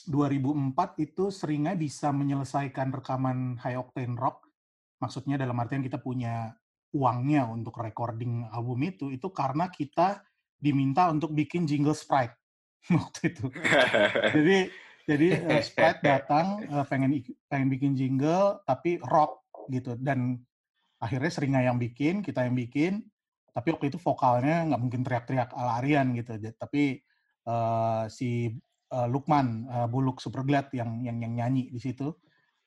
2004 itu Seringai bisa menyelesaikan rekaman High Octane Rock, maksudnya dalam artian kita punya uangnya untuk recording album itu, itu karena kita diminta untuk bikin jingle Sprite waktu itu. Jadi jadi eh, Sprite datang eh, pengen pengen bikin jingle tapi rock gitu. Dan akhirnya Seringai yang bikin kita yang bikin tapi waktu itu vokalnya nggak mungkin teriak-teriak ala Aryan gitu. Tapi eh, si eh, Lukman eh, Buluk Superglad yang yang yang nyanyi di situ.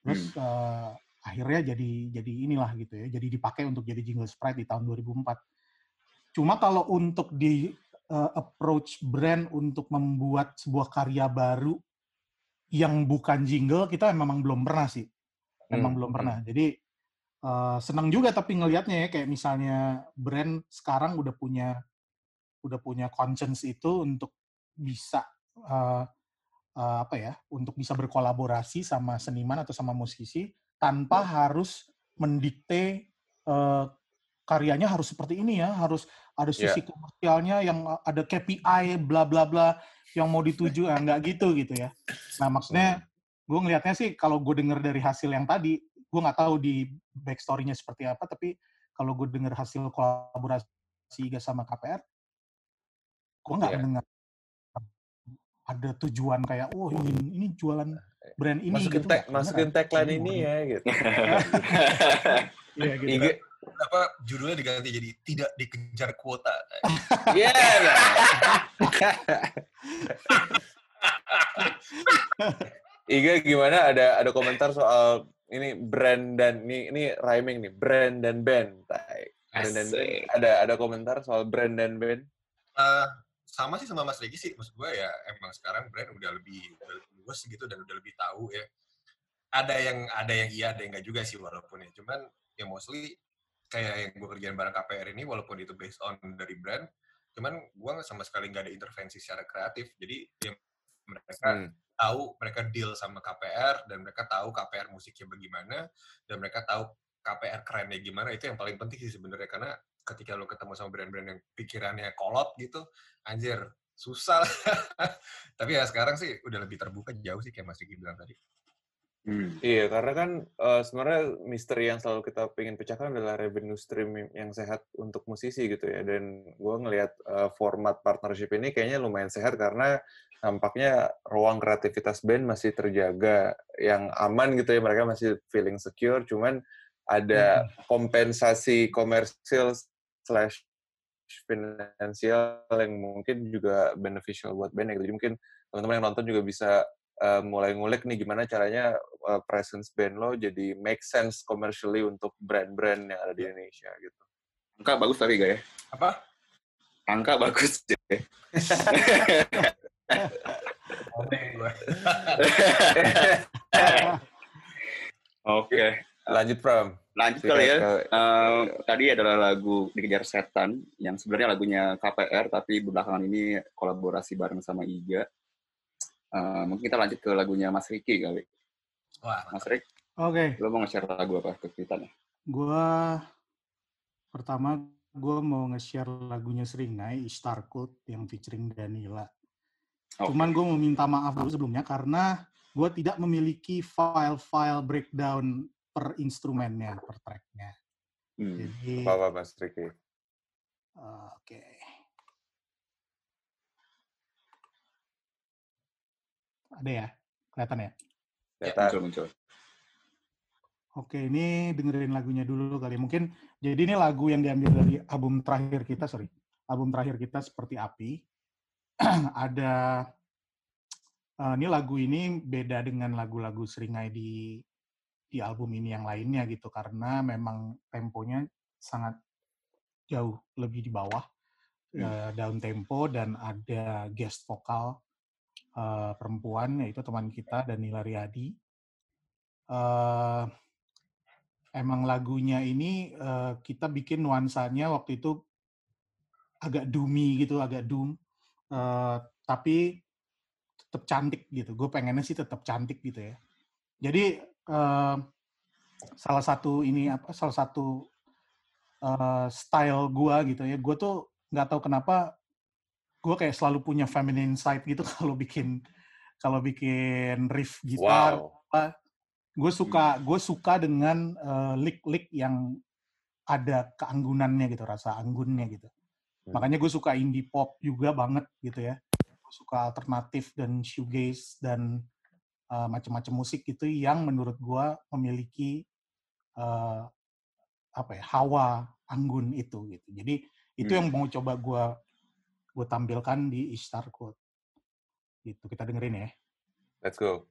Terus eh, akhirnya jadi jadi inilah gitu ya jadi dipakai untuk jadi jingle Sprite di tahun 2004 cuma kalau untuk di eh, approach brand untuk membuat sebuah karya baru yang bukan jingle kita memang belum pernah sih. Memang Hmm, belum hmm. pernah. Jadi eh, senang juga tapi ngelihatnya ya kayak misalnya brand sekarang udah punya udah punya conscience itu untuk bisa eh, eh, apa ya untuk bisa berkolaborasi sama seniman atau sama musisi tanpa harus mendikte eh, karyanya harus seperti ini ya, harus ada Iya. sisi komersialnya yang ada KPI bla bla bla yang mau dituju, ah, nggak gitu gitu ya. Nah maksudnya gue ngelihatnya sih kalau gue denger dari hasil yang tadi, gue nggak tahu di backstory-nya seperti apa, tapi kalau gue denger hasil kolaborasi Iga sama KPR, gue nggak Iya. mendengar ada tujuan kayak, oh ini, ini jualan brand ini. masukin gitu. tag masukin tagline ini ya gitu. Iya gitu. IG Apa judulnya diganti jadi tidak dikejar kuota. Iya. Iga gimana ada ada komentar soal ini brand dan ini ini rhyming nih brand dan band. Brand dan band. Ada ada komentar soal brand dan band. Eh, sama sih sama Mas Regi sih, maksud gue ya emang sekarang brand udah lebih udah lebih luas gitu dan udah lebih tahu ya. Ada yang ada yang iya, ada yang enggak juga sih walaupun ya. Cuman ya mostly kayak yang gue kerjain bareng KPR ini walaupun itu based on dari brand, cuman gue sama sekali nggak ada intervensi secara kreatif. Jadi ya mereka Hmm. tahu mereka deal sama KPR dan mereka tahu KPR musiknya bagaimana dan mereka tahu KPR kerennya gimana itu yang paling penting sih sebenarnya karena ketika lo ketemu sama brand-brand yang pikirannya kolot gitu anjir susah tapi ya sekarang sih udah lebih terbuka jauh sih kayak Mas Riki bilang tadi Hmm. Iya, karena kan eh, sebenarnya misteri yang selalu kita pengen pecahkan adalah revenue stream yang sehat untuk musisi gitu ya. Dan gue ngelihat eh, format partnership ini kayaknya lumayan sehat karena nampaknya ruang kreativitas band masih terjaga, yang aman gitu ya. Mereka masih feeling secure, cuman ada kompensasi komersil slash finansial yang mungkin juga beneficial buat band ya. gitu. Jadi mungkin teman-teman yang nonton juga bisa uh, mulai ngulik nih gimana caranya uh, presence band lo jadi make sense commercially untuk brand-brand yang ada di Indonesia gitu. Angka bagus tapi gak ya? apa Angka bagus ya. Oke. Lanjut Pram. Lanjut kali ya. ke- Eh, tadi adalah lagu Dikejar Setan yang sebenarnya lagunya KPR tapi belakangan ini kolaborasi bareng sama Iga. Eh, mungkin kita lanjut ke lagunya Mas Riki kali. wah Mas Rik, Oke, lo mau nge-share lagu apa ke kita nih? gua pertama gue mau nge-share lagunya Seringai, Star Code yang featuring Danila. Oke. Cuman gue mau minta maaf dulu sebelumnya karena gue tidak memiliki file-file breakdown per instrumennya, per tracknya. Hmm. Jadi, Apa-apa Mas Riki. uh, oke. Ada ya? Kelihatan ya? Data. Muncul muncul. Oke, ini dengerin lagunya dulu kali. Mungkin jadi ini lagu yang diambil dari album terakhir kita, sorry. Album terakhir kita seperti api. Ada eh, ini lagu ini beda dengan lagu-lagu Seringai di di album ini yang lainnya gitu karena memang temponya sangat jauh lebih di bawah eh, down tempo dan ada guest vokal eh, perempuan yaitu teman kita Danila Riyadi. Eh, emang lagunya ini eh, kita bikin nuansanya waktu itu agak doomy gitu, agak doom. Eh, tapi tetap cantik gitu. Gue pengennya sih tetap cantik gitu ya. Jadi salah satu ini apa? Salah satu eh, style gue gitu ya. Gue tuh nggak tahu kenapa gue kayak selalu punya feminine side gitu kalau bikin kalau bikin riff gitar Wow. gue suka gue suka dengan eh, lick-lick yang ada keanggunannya gitu rasa anggunnya gitu Hmm. makanya gue suka indie pop juga banget gitu ya gue suka alternatif dan shoegaze dan eh, macam-macam musik gitu yang menurut gue memiliki eh, apa ya hawa anggun itu gitu jadi itu Hmm. yang mau coba gue gue tampilkan di Ishtar Code gitu kita dengerin ya Let's go.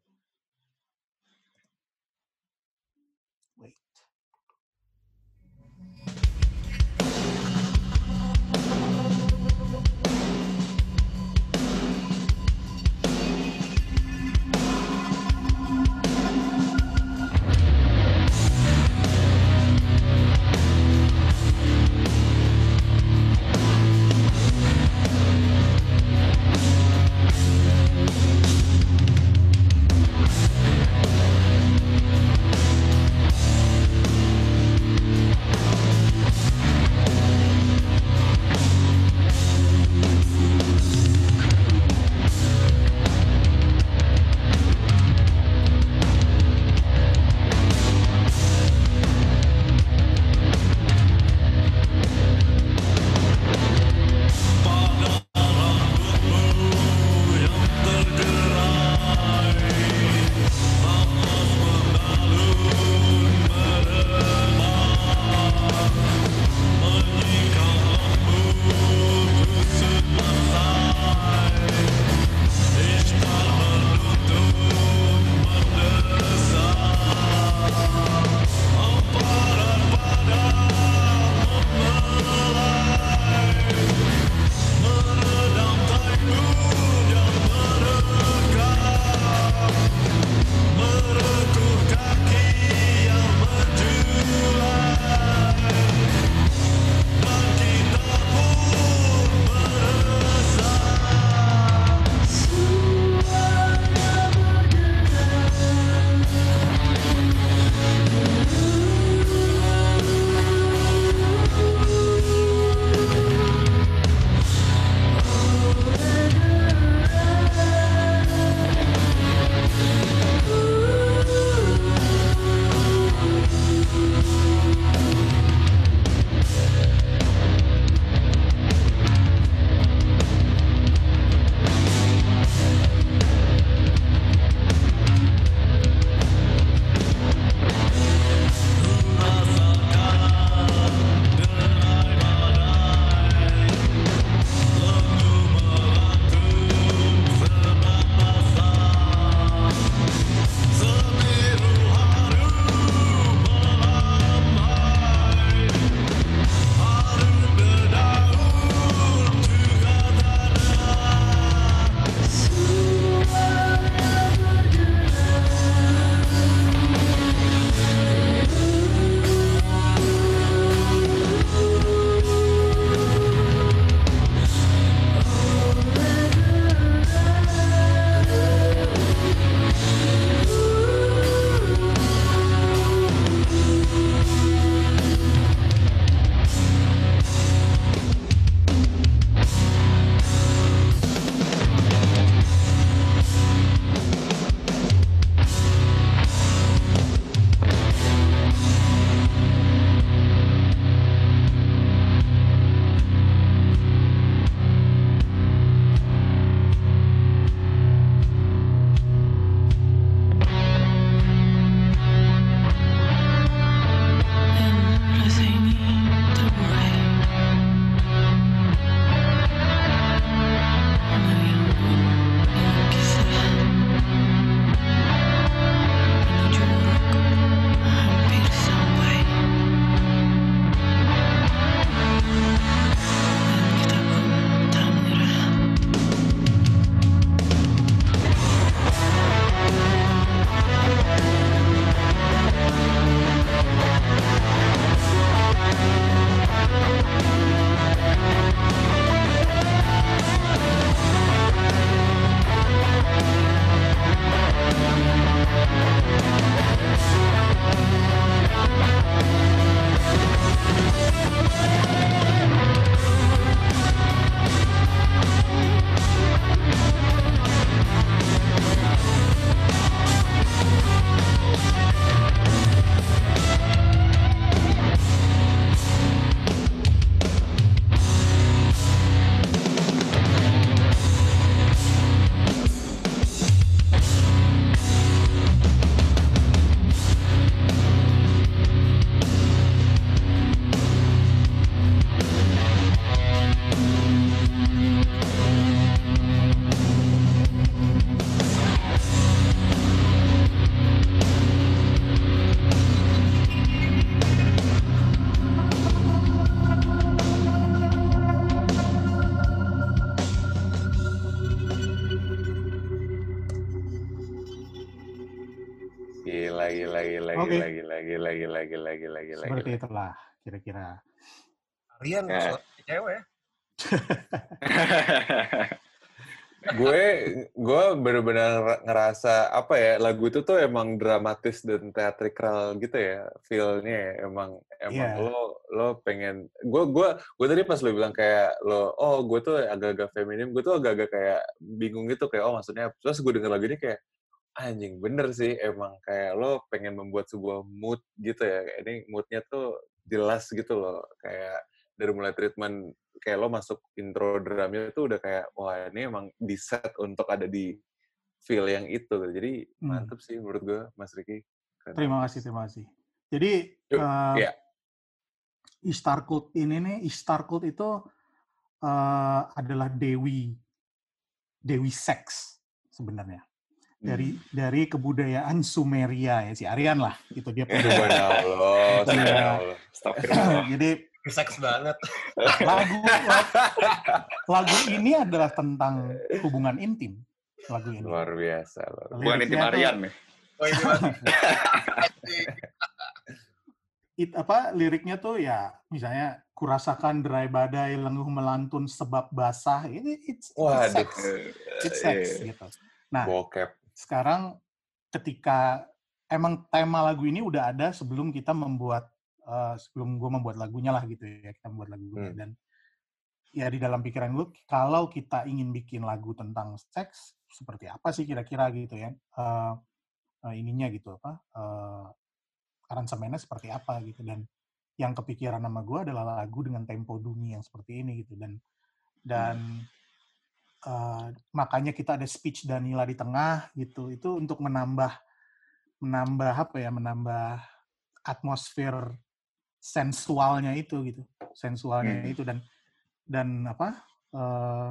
Kira-kira. Rian cewek ya. gue gue bener-bener ngerasa apa ya lagu itu tuh emang dramatis dan teatrikal gitu ya feelnya ya. emang emang Iya. lo lo pengen gue gue gue tadi pas lo bilang kayak lo oh gue tuh agak-agak feminim gue tuh agak-agak kayak bingung gitu kayak oh maksudnya terus gue denger lagu ini kayak anjing bener sih emang kayak lo pengen membuat sebuah mood gitu ya kayak ini moodnya tuh jelas gitu loh kayak dari mulai treatment kayak lo masuk intro drumnya itu udah kayak wah ini emang di set untuk ada di feel yang itu jadi Hmm. mantep sih menurut gue Mas Riki Keren. Terima kasih, terima kasih. Jadi Yuk, eh, iya. Ishtar Cult ini nih, Ishtar Cult itu eh, adalah dewi dewi seks sebenarnya. Dari dari kebudayaan Sumeria ya si Aryan lah itu dia punya. Subhanallah, Iya. Jadi Seks banget. lagu lagu ini adalah tentang hubungan intim lagu ini. luar biasa luar biasa. Bukan intim Aryan nih. Oh, ini masih. it, apa liriknya tuh ya misalnya kurasakan derai badai lenguh melantun sebab basah ini it's, it's Waduh. sex it's sex iya. gitu nah bokep sekarang ketika emang tema lagu ini udah ada sebelum kita membuat eh, sebelum gue membuat lagunya lah gitu ya kita membuat lagunya. Hmm. dan ya di dalam pikiran gue kalau kita ingin bikin lagu tentang seks seperti apa sih kira-kira gitu ya Eh, eh, ininya gitu apa eh, aransemennya seperti apa gitu. Dan yang kepikiran sama gue adalah lagu dengan tempo dunyi yang seperti ini gitu. Dan dan makanya kita ada speech Danila di tengah gitu. Itu untuk menambah menambah apa ya menambah atmosfer sensualnya itu gitu. Sensualnya Hmm. itu dan dan apa eh,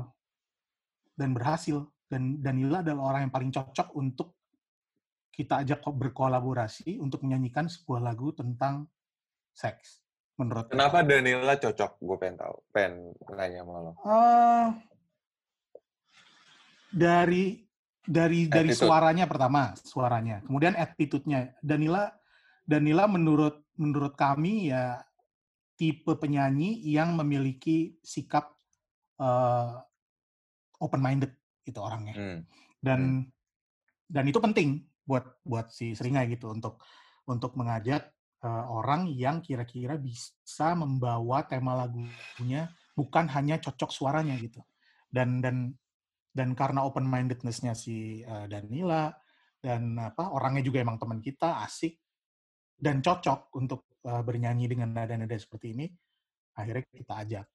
dan berhasil. Dan Danila adalah orang yang paling cocok untuk kita ajak ko- berkolaborasi untuk menyanyikan sebuah lagu tentang seks menurut kenapa Danila cocok? Gue pengen tahu pengen nanya sama lo. Eh, dari dari dari Attitude. suaranya pertama suaranya kemudian attitude-nya Danila Danila menurut menurut kami ya tipe penyanyi yang memiliki sikap open minded itu orangnya Hmm. dan dan itu penting buat buat si Seringai gitu untuk untuk mengajak eh, orang yang kira-kira bisa membawa tema lagunya bukan hanya cocok suaranya gitu dan dan dan karena open mindedness-nya si eh, Danila dan apa orangnya juga emang teman kita asik dan cocok untuk eh, bernyanyi dengan nada-nada seperti ini akhirnya kita ajak.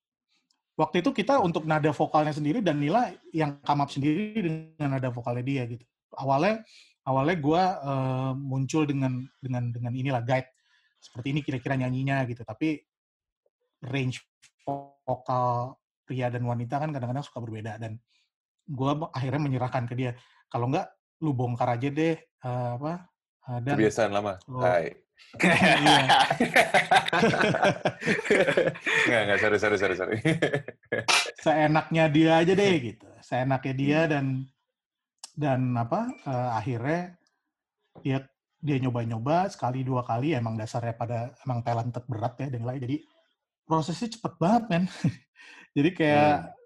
Waktu itu kita untuk nada vokalnya sendiri Danila yang come up sendiri dengan nada vokalnya dia gitu. Awalnya awalnya gue muncul dengan dengan dengan inilah guide. Seperti ini kira-kira nyanyinya gitu. Tapi range vokal pria dan wanita kan kadang-kadang suka berbeda dan gue akhirnya menyerahkan ke dia. Kalau enggak lu bongkar aja deh eh, apa eh, dan kebiasaan lama? Oh. Hai. Iya. nggak nggak sorry sorry sorry sorry. Seenaknya dia aja deh gitu. Seenaknya dia dan dan apa eh, akhirnya dia dia nyoba-nyoba sekali dua kali emang dasarnya pada emang talented berat ya dan lain jadi prosesnya cepet banget men. Jadi kayak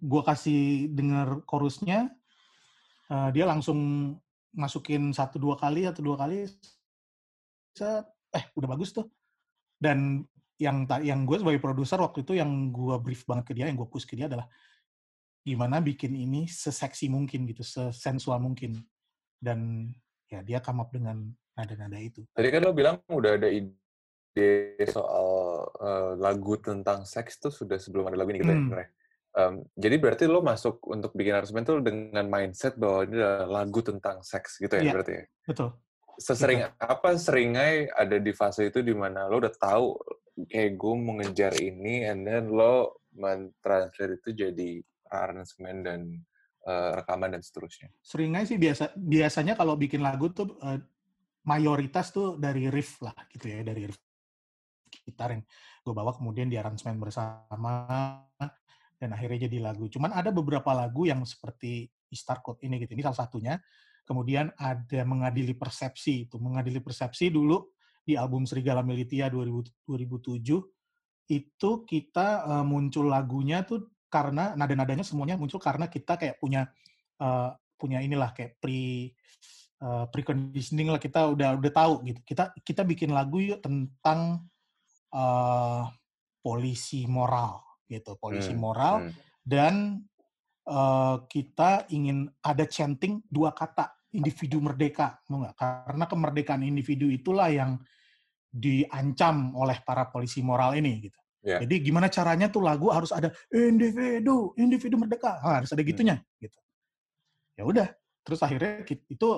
gua kasih denger chorusnya eh, dia langsung masukin satu dua kali atau dua kali set, eh udah bagus tuh dan yang yang gue sebagai produser waktu itu yang gue brief banget ke dia yang gue push ke dia adalah gimana bikin ini seseksi mungkin gitu sesensual mungkin dan ya dia come up dengan nada-nada itu tadi kan lo bilang udah ada ide soal eh, lagu tentang seks tuh sudah sebelum ada lagu ini gitu ya Hmm. sebenarnya. Em, jadi berarti lo masuk untuk bikin aransemen tuh dengan mindset bahwa ini adalah lagu tentang seks gitu ya Iya. berarti ya? betul Sesering apa seringai ada di fase itu di mana lo udah tahu kayak gue mau ngejar ini and then lo mentranslate itu jadi aransemen dan eh, rekaman dan seterusnya. seringnya sih biasa biasanya kalau bikin lagu tuh eh, mayoritas tuh dari riff lah gitu ya dari riff gitar yang gue bawa kemudian di aransemen bersama dan akhirnya jadi lagu. Cuman ada beberapa lagu yang seperti Star Code ini gitu. Ini salah satunya. Kemudian ada mengadili persepsi itu. Mengadili persepsi dulu di album Serigala Militia 2000 2007 itu kita eh, muncul lagunya tuh karena nada-nadanya semuanya muncul karena kita kayak punya eh, punya inilah kayak pre eh, preconditioning lah kita udah udah tahu gitu. Kita kita bikin lagu yuk tentang eh, polisi moral gitu, polisi Hmm, moral hmm. dan eh, kita ingin ada chanting dua kata individu merdeka, mau nggak? Karena kemerdekaan individu itulah yang diancam oleh para polisi moral ini gitu. Iya. Jadi gimana caranya tuh lagu harus ada individu, individu merdeka, Ah, harus ada Hmm. gitunya gitu. Ya udah, terus akhirnya itu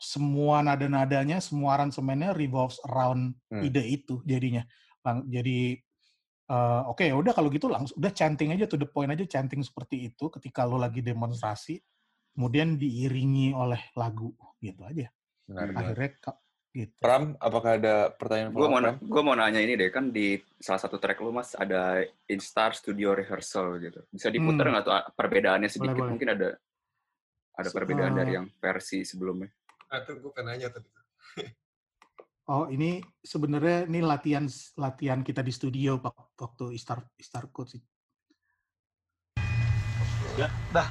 semua nada-nadanya, semua aransemennya revolves around Hmm. ide itu jadinya. Jadi eh, oke ya udah kalau gitu langsung udah chanting aja to the point aja chanting seperti itu ketika lo lagi demonstrasi kemudian diiringi oleh lagu gitu aja banget. akhirnya gitu Pram, apakah ada pertanyaan Gue mau gue mau nanya ini deh kan di salah satu track lu mas ada Instar Studio Rehearsal gitu. Bisa diputar Hmm. nggak tuh ah, perbedaannya sedikit? boleh. Mungkin ada ada perbedaan Eh. dari yang versi sebelumnya. Nah, itu gue pengen nanya tadi. oh ini sebenarnya ini latihan latihan kita di studio pak waktu Istar Istar Code sih Perbedaannya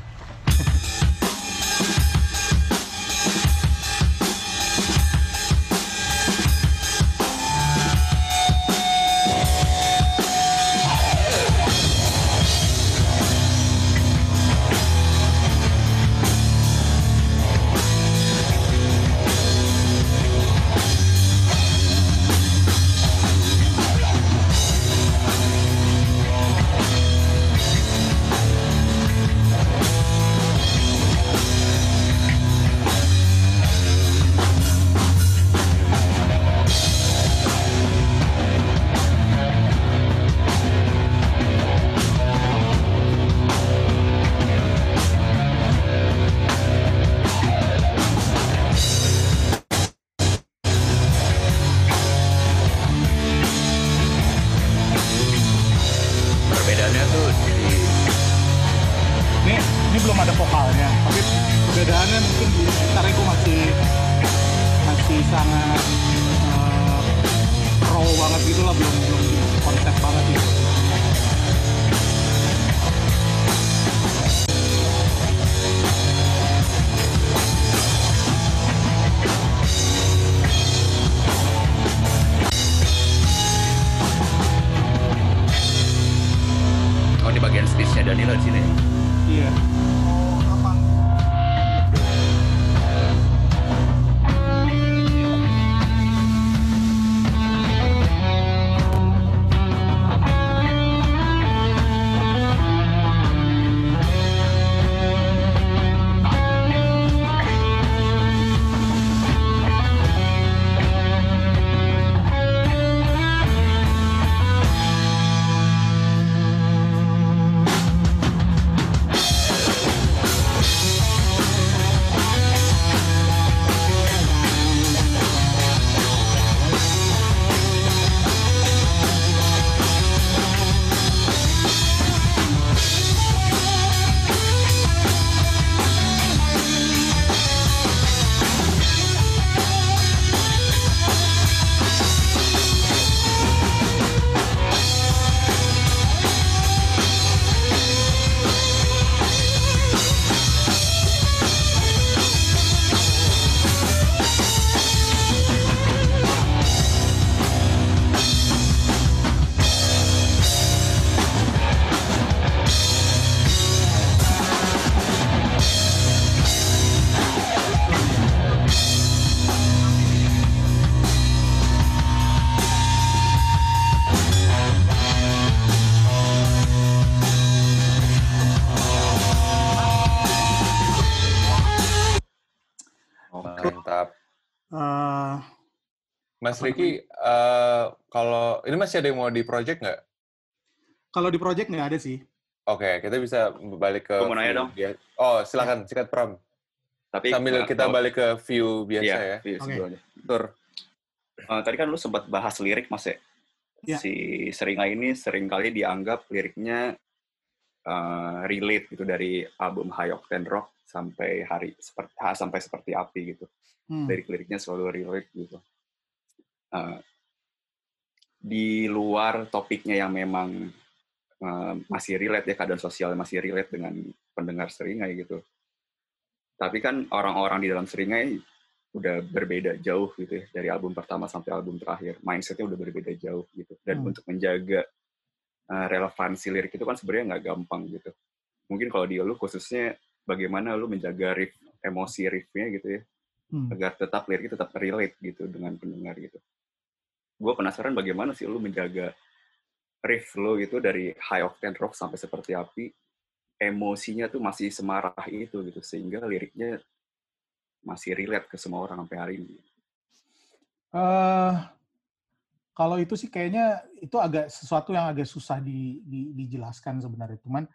Mas Riki, eh, kalau ini masih ada yang mau di project nggak? kalau di project nggak ada sih Oke, kita bisa balik ke. Mau nanya dong. bia- Oh, silakan, sikat Pram. Tapi Sambil kita tahu- balik ke view biasa Iya, ya. view sebelumnya. Tur. Eh, tadi kan lu sempat bahas lirik mas ya. Ya. Si Seringa ini sering kali dianggap liriknya eh, relate gitu dari album High Octane Rock sampai hari seperti sampai seperti api gitu. Hmm. Lirik-liriknya selalu relate gitu. Eh, di luar topiknya yang memang eh, masih relate ya keadaan sosial masih relate dengan pendengar seringai gitu. Tapi kan orang-orang di dalam seringai udah berbeda jauh gitu ya dari album pertama sampai album terakhir. Mindsetnya udah berbeda jauh gitu. Dan Hmm. untuk menjaga eh, relevansi lirik itu kan sebenarnya nggak gampang gitu. Mungkin kalau di lu khususnya bagaimana lu menjaga riff emosi riffnya gitu ya Hmm. agar tetap liriknya tetap relate gitu dengan pendengar gitu. Gue penasaran bagaimana sih lu menjaga riff lo gitu dari high octane rock sampai seperti api, emosinya tuh masih semarah itu gitu sehingga liriknya masih relate ke semua orang sampai hari ini. eh kalau itu sih kayaknya itu agak sesuatu yang agak susah di, di- dijelaskan sebenarnya. Cuman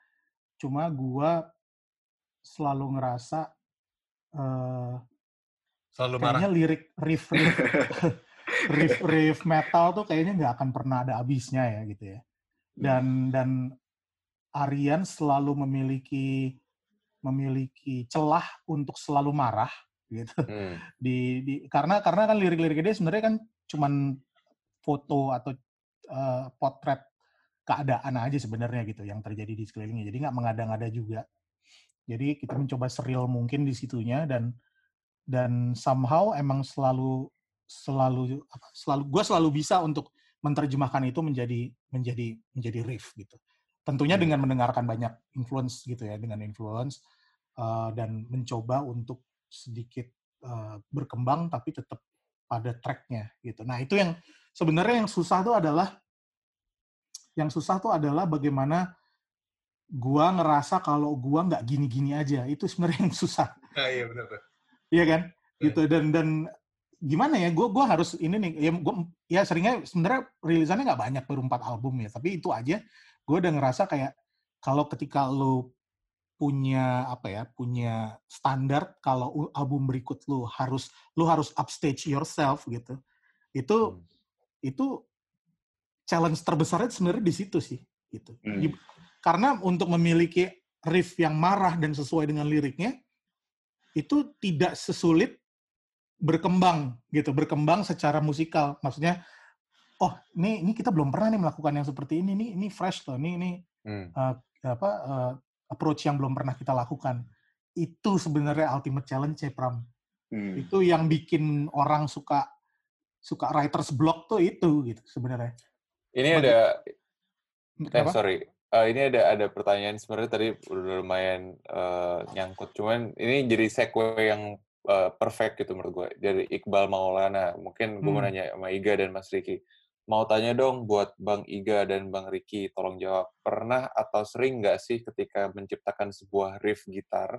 cuma gua selalu ngerasa eh Selalu marah. kayaknya lirik riff riff riff riff metal tuh kayaknya nggak akan pernah ada habisnya ya gitu ya. Dan dan Aryan selalu memiliki memiliki celah untuk selalu marah gitu Hmm. di, di karena karena kan lirik-lirik dia sebenarnya kan cuman foto atau eh, potret keadaan aja sebenarnya gitu yang terjadi di sekelilingnya jadi nggak mengada-ngada juga jadi kita mencoba seril mungkin di situnya dan dan somehow emang selalu selalu apa, selalu gue selalu bisa untuk menerjemahkan itu menjadi menjadi menjadi riff gitu tentunya Hmm. dengan mendengarkan banyak influence gitu ya dengan influence eh, dan mencoba untuk sedikit eh, berkembang tapi tetap pada tracknya gitu. Nah itu yang sebenarnya yang susah tuh adalah yang susah tuh adalah bagaimana gua ngerasa kalau gua nggak gini-gini aja itu sebenarnya yang susah, Nah, iya benar. iya kan? Hmm. Gitu dan dan gimana ya? Gua gua harus ini nih ya gua ya seringnya sebenarnya rilisannya nggak banyak baru empat album ya, tapi itu aja gue udah ngerasa kayak kalau ketika lo punya apa ya punya standar kalau album berikut lu harus lu harus upstage yourself gitu itu Hmm. itu challenge terbesarnya sebenarnya di situ sih gitu Hmm. Karena untuk memiliki riff yang marah dan sesuai dengan liriknya itu tidak sesulit berkembang gitu berkembang secara musikal maksudnya oh ini ini kita belum pernah nih melakukan yang seperti ini nih ini fresh loh ini ini Hmm. eh, apa eh, approach yang belum pernah kita lakukan itu sebenarnya ultimate challenge Pram Hmm. itu yang bikin orang suka suka writers block tuh itu gitu sebenarnya Ini Bagi- ada Eh, sorry. Eh, ini ada ada pertanyaan sebenarnya tadi udah lumayan eh, nyangkut. Cuman ini jadi segue yang eh, perfect gitu menurut gue. Dari Iqbal Maulana. Mungkin gue mau Hmm. nanya sama Iga dan Mas Riki. Mau tanya dong buat Bang Iga dan Bang Riki, tolong jawab. Pernah atau sering nggak sih ketika menciptakan sebuah riff gitar,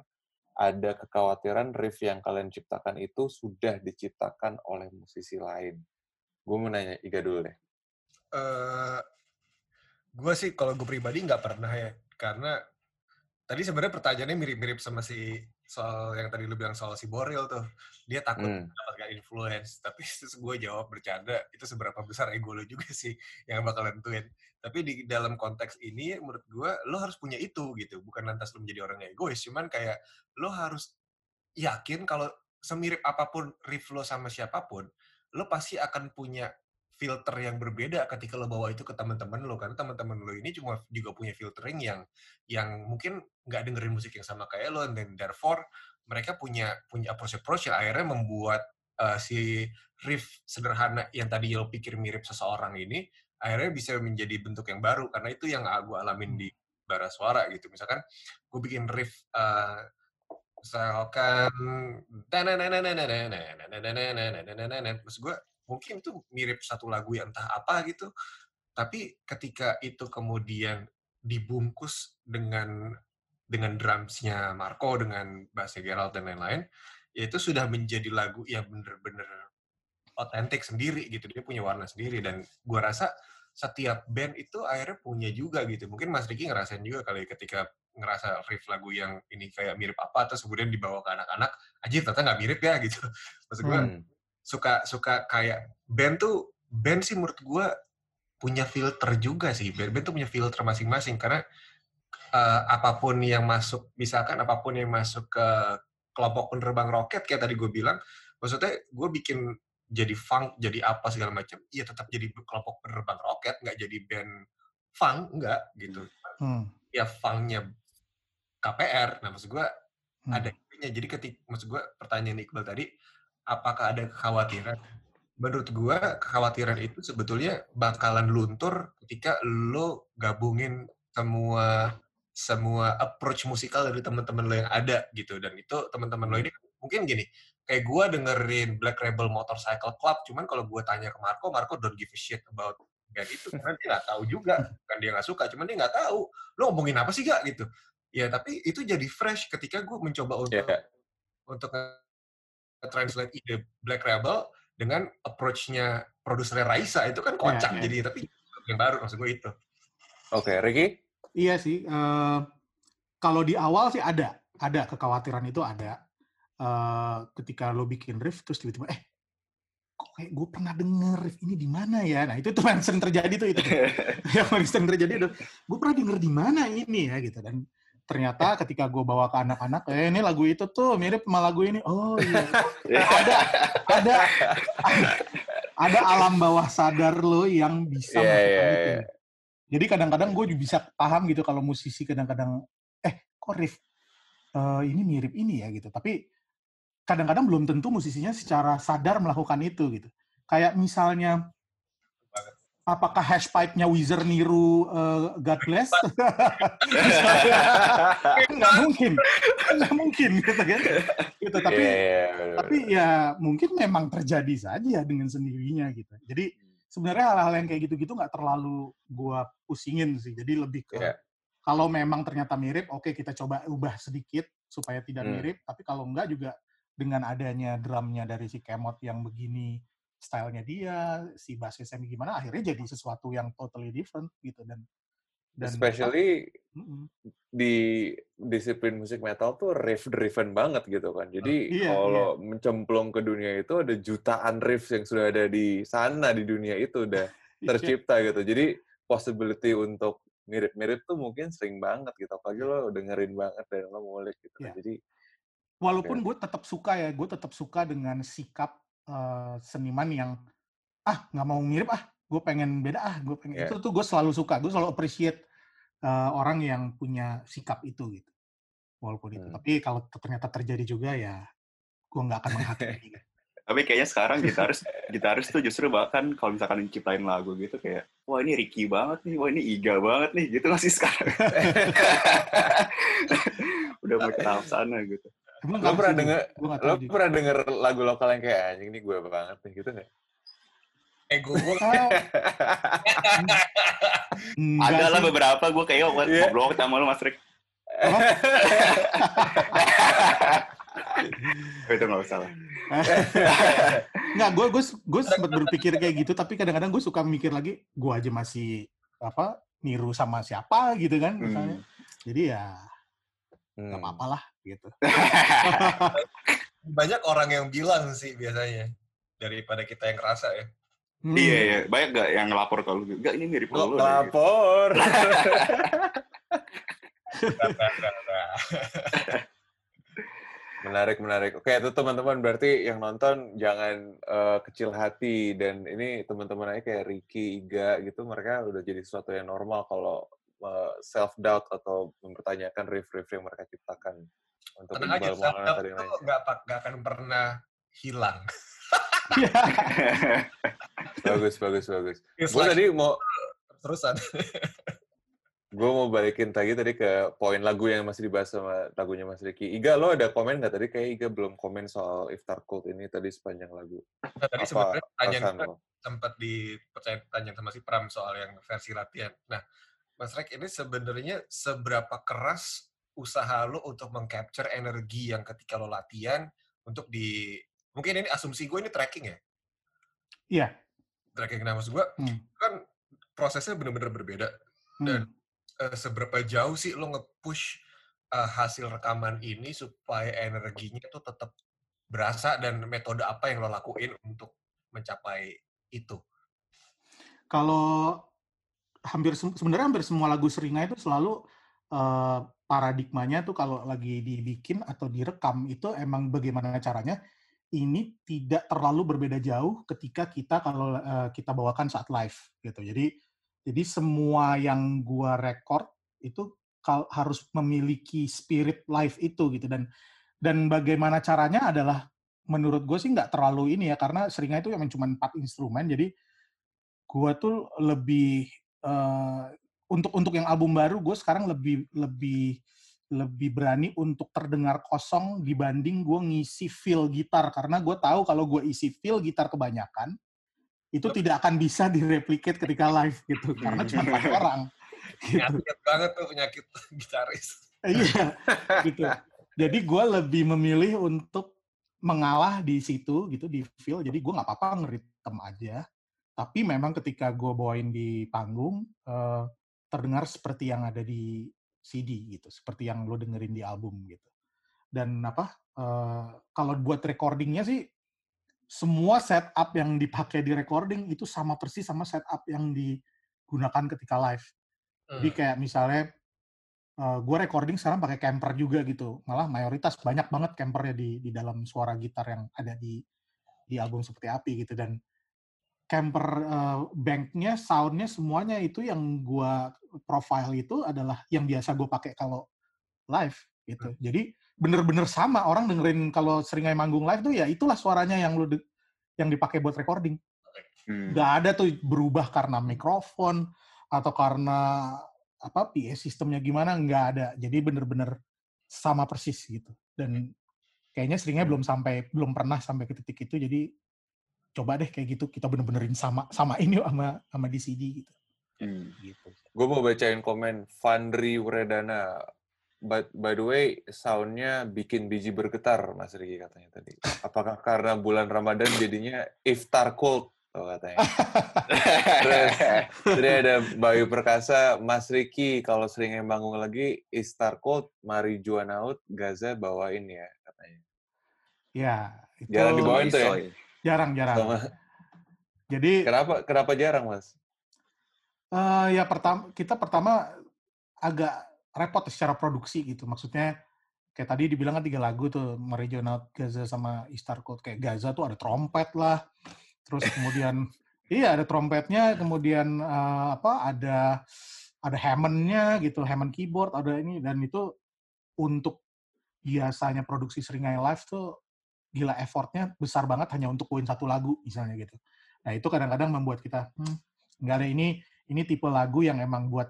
ada kekhawatiran riff yang kalian ciptakan itu sudah diciptakan oleh musisi lain? Gue mau nanya Iga dulu deh. eh gue sih kalau gue pribadi nggak pernah ya karena tadi sebenarnya pertanyaannya mirip-mirip sama si soal yang tadi lu bilang soal si Boril tuh dia takut Hmm. mendapatkan influence. Tapi terus gue jawab bercanda itu seberapa besar ego lo juga sih yang bakal nentuin tapi di dalam konteks ini menurut gue lo harus punya itu gitu bukan lantas lo menjadi orang yang egois. Cuman kayak lo harus yakin kalau semirip apa pun riff lo sama siapa pun lo pasti akan punya filter yang berbeda ketika lo bawa itu ke teman-teman lo karena teman-teman lo ini cuma juga punya filtering yang yang mungkin nggak dengerin musik yang sama kayak lo dan therefore mereka punya punya approach approach yang akhirnya membuat uh, si riff sederhana yang tadi lo pikir mirip seseorang ini akhirnya bisa menjadi bentuk yang baru karena itu yang gue alamin di bara suara gitu. Misalkan gue bikin riff uh, misalkan terus gue mungkin itu mirip satu lagu yang entah apa gitu tapi ketika itu kemudian dibungkus dengan dengan drumsnya Marco dengan bassnya Gerald dan lain-lain ya itu sudah menjadi lagu yang bener-bener otentik sendiri gitu dia punya warna sendiri. Dan gua rasa setiap band itu akhirnya punya juga gitu. Mungkin Mas Riki ngerasain juga kali ketika ngerasa riff lagu yang ini kayak mirip apa terus kemudian dibawa ke anak-anak aja ternyata nggak mirip ya gitu. Maksud gue Hmm. Suka suka kayak band tuh band sih menurut gue punya filter juga sih band, band tuh punya filter masing-masing karena eh, apa pun yang masuk misalkan apa pun yang masuk ke kelompok penerbang roket kayak tadi gue bilang maksudnya gue bikin jadi funk, jadi apa segala macam, ya tetap jadi kelompok penerbang roket, nggak jadi band funk, nggak gitu. Hmm. Ya funknya KPR. Nah maksud gue Hmm. ada itunya. Jadi ketik maksud gue pertanyaan Iqbal tadi, apakah ada kekhawatiran? Menurut gue kekhawatiran itu sebetulnya bakalan luntur ketika lo gabungin semua semua approach musikal dari teman-teman lo yang ada gitu. Dan itu teman-teman lo ini mungkin gini kayak gue dengerin Black Rebel Motorcycle Club cuman kalau gue tanya ke Marco Marco don't give a shit about band itu karena dia nggak tahu juga. Kan dia nggak suka cuman dia nggak tahu lo ngomongin apa sih gak gitu. Ya tapi itu jadi fresh ketika gue mencoba untuk Ya. untuk translate ide Black Rebel dengan approach-nya produsernya Raisa itu kan kocak Iya, iya. jadi tapi yang baru maksud gue itu Oke, Ricky? Iya sih. eh, kalau di awal sih ada, ada kekhawatiran itu ada. Eh, ketika lo bikin riff terus tiba-tiba, eh, kok kayak gue pernah denger riff ini di mana ya? Nah itu tuh yang sering terjadi tuh itu. yang paling sering terjadi itu, gue pernah denger di mana ini ya gitu. Dan ternyata ketika gue bawa ke anak-anak, eh ini lagu itu tuh mirip sama lagu ini. Oh iya. ada, ada, ada alam bawah sadar lo yang bisa melakukan iya, itu. iya. Jadi kadang-kadang gue juga bisa paham gitu kalau musisi kadang-kadang, eh kok riff eh, ini mirip ini ya gitu. Tapi kadang-kadang belum tentu musisinya secara sadar melakukan itu gitu. Kayak misalnya, apakah hash pipe-nya Wizard niru eh, God Bless? Nggak mungkin, nggak mungkin gitu kan. Gitu, tapi Iya, iya, bener-bener. tapi ya mungkin memang terjadi saja dengan sendirinya gitu. Jadi sebenarnya hal-hal yang kayak gitu-gitu nggak terlalu gua pusingin sih. Jadi lebih ke Iya. kalau memang ternyata mirip, oke kita coba ubah sedikit supaya tidak Hmm. mirip. Tapi kalau enggak juga dengan adanya drumnya dari si Kemot yang begini stylenya dia, si bassisnya gimana, akhirnya jadi sesuatu yang totally different gitu dan dan Especially di disiplin musik metal tuh riff driven banget gitu kan. Jadi Iya, kalau mencemplung ke dunia itu ada jutaan riffs yang sudah ada di sana di dunia itu udah Iya. tercipta gitu. Jadi possibility untuk mirip-mirip tuh mungkin sering banget gitu. Apalagi lo dengerin banget dan lo ngulik gitu. Iya. Jadi Walaupun gue tetap suka ya, gue tetap suka dengan sikap eh, seniman yang ah nggak mau mirip ah, gue pengen beda ah, gue pengen Iya. itu tuh gue selalu suka, gue selalu appreciate eh, orang yang punya sikap itu gitu. Walaupun itu, Hmm. tapi kalau ternyata terjadi juga ya gue nggak akan menghakimi. Tapi kayaknya sekarang gitaris gitaris tuh justru bahkan kalau misalkan ciptain lagu gitu kayak wah ini Ricky banget nih, wah ini Iga banget nih gitu masih sekarang. Udah mau ke tahap sana gitu. Emang lo pernah denger lo juga. pernah denger lagu lokal yang kayak anjing ini gue banget nih gitu nggak? ego gue enggak Ada lah beberapa gue kayak Iya. ngobrol sama lu Mas Rick. Oh, itu nggak usah lah. Nggak, gue gue gue sempat berpikir kayak gitu, tapi kadang-kadang gue suka mikir lagi, gue aja masih apa niru sama siapa gitu kan misalnya. Jadi ya nggak Hmm. apa-apa lah gitu. banyak orang yang bilang sih biasanya daripada kita yang ngerasa ya. Hmm. Iya, iya. Banyak gak yang lapor kalau lu? Enggak, ini mirip Lo lu. gitu. lapor. menarik menarik. Oke itu teman-teman berarti yang nonton jangan eh, kecil hati dan ini teman-teman aja kayak Ricky, Iga gitu mereka udah jadi sesuatu yang normal kalau self doubt atau mempertanyakan riff-riff yang mereka ciptakan untuk Tenang aja, self doubt tadi itu nggak akan pernah hilang. Bagus bagus bagus. Gue like tadi mau terusan. gue mau balikin lagi tadi ke poin lagu yang masih dibahas sama lagunya Mas Ricky. Iga lo ada komen nggak tadi? Kayak Iga belum komen soal Iftar Cult ini tadi sepanjang lagu. Nah, tadi sebenarnya pertanyaan sempat ditanya sama si Pram soal yang versi latihan. Nah, Mas Rek ini sebenarnya seberapa keras usaha lo untuk mengcapture energi yang ketika lo latihan untuk di mungkin ini asumsi gue ini tracking ya Iya. tracking nah maksud gue Hmm. kan prosesnya benar-benar berbeda Dan- Hmm. Eh, seberapa jauh sih lo nge-push eh, hasil rekaman ini supaya energinya tuh tetap berasa dan metode apa yang lo lakuin untuk mencapai itu Kalau hampir sebenarnya hampir semua lagu Seringai itu selalu eh, paradigmanya tuh kalau lagi dibikin atau direkam itu emang bagaimana caranya ini tidak terlalu berbeda jauh ketika kita kalau eh, kita bawakan saat live gitu. Jadi jadi semua yang gua record itu kal- harus memiliki spirit live itu gitu dan dan bagaimana caranya adalah menurut gue sih nggak terlalu ini ya karena seringnya itu memang cuma empat instrumen jadi gua tuh lebih untuk untuk yang album baru gue sekarang lebih lebih lebih berani untuk terdengar kosong dibanding gue ngisi feel gitar. Karena gue tahu kalau gue isi feel gitar kebanyakan itu tidak akan bisa direplicate ketika live gitu karena cuma empat orang gitu. Penyakit banget tuh penyakit gitaris. iya gitu. Jadi gue lebih memilih untuk mengalah di situ gitu di feel. Jadi gue nggak apa-apa ngeritem aja tapi memang ketika gue bawain di panggung eh, terdengar seperti yang ada di CD gitu seperti yang lo dengerin di album gitu dan apa eh, kalau buat recordingnya sih semua setup yang dipakai di recording itu sama persis sama setup yang digunakan ketika live jadi Hmm. kayak misalnya gue recording sekarang pakai camper juga gitu. Malah mayoritas banyak banget campernya di di dalam suara gitar yang ada di di album seperti api gitu dan camper eh, banknya, soundnya semuanya itu yang gua profile itu adalah yang biasa gue pakai kalau live gitu. Jadi bener-bener sama orang dengerin kalau seringai manggung live tuh ya itulah suaranya yang lu yang dipakai buat recording. Hmm. nggak ada tuh berubah karena mikrofon atau karena apa PA sistemnya gimana nggak ada. Jadi bener-bener sama persis gitu. Dan kayaknya seringnya belum sampai belum pernah sampai ke titik itu jadi coba deh kayak gitu kita bener-benerin sama sama ini sama sama di CD gitu Hmm. gitu Gue mau bacain komen Fandri Wredana. By, by the way, soundnya bikin biji bergetar, Mas Riki katanya tadi. Apakah karena bulan Ramadan jadinya iftar cold? Oh, katanya. Terus, tadi ada Bayu Perkasa, Mas Riki, kalau sering bangun lagi, iftar cold, mari juan out, Gaza bawain ya, katanya. ya itu Jarang dibawain tuh ya? Jarang jarang Sama- jadi Kenapa, kenapa jarang, Mas? Eh, ya pertama kita pertama agak repot secara produksi gitu. Maksudnya kayak tadi dibilang kan tiga lagu tuh Regional Gaza sama Istar Code kayak Gaza tuh ada trompet lah. Terus kemudian iya ada trompetnya, kemudian eh, apa ada ada Hammond-nya gitu, Hammond keyboard ada ini dan itu untuk biasanya produksi seringai live tuh gila effortnya besar banget hanya untuk poin satu lagu misalnya gitu. Nah itu kadang-kadang membuat kita hmm, nggak ada ini ini tipe lagu yang emang buat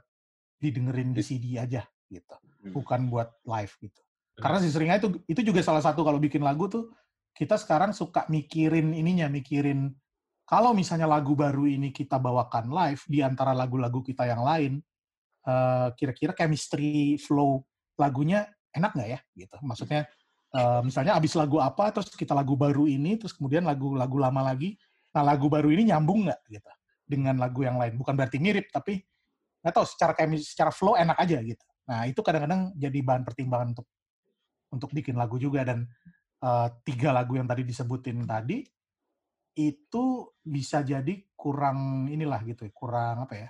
didengerin di CD aja gitu, Hmm. bukan buat live gitu. Karena si seringnya itu itu juga salah satu kalau bikin lagu tuh kita sekarang suka mikirin ininya, mikirin kalau misalnya lagu baru ini kita bawakan live di antara lagu-lagu kita yang lain, eh, kira-kira chemistry flow lagunya enak nggak ya gitu. Maksudnya eh, misalnya abis lagu apa terus kita lagu baru ini terus kemudian lagu-lagu lama lagi, nah lagu baru ini nyambung nggak gitu dengan lagu yang lain. Bukan berarti mirip tapi nggak tahu secara chemistry, secara flow enak aja gitu. Nah itu kadang-kadang jadi bahan pertimbangan untuk untuk bikin lagu juga dan eh, tiga lagu yang tadi disebutin tadi itu bisa jadi kurang inilah gitu, ya, kurang apa ya?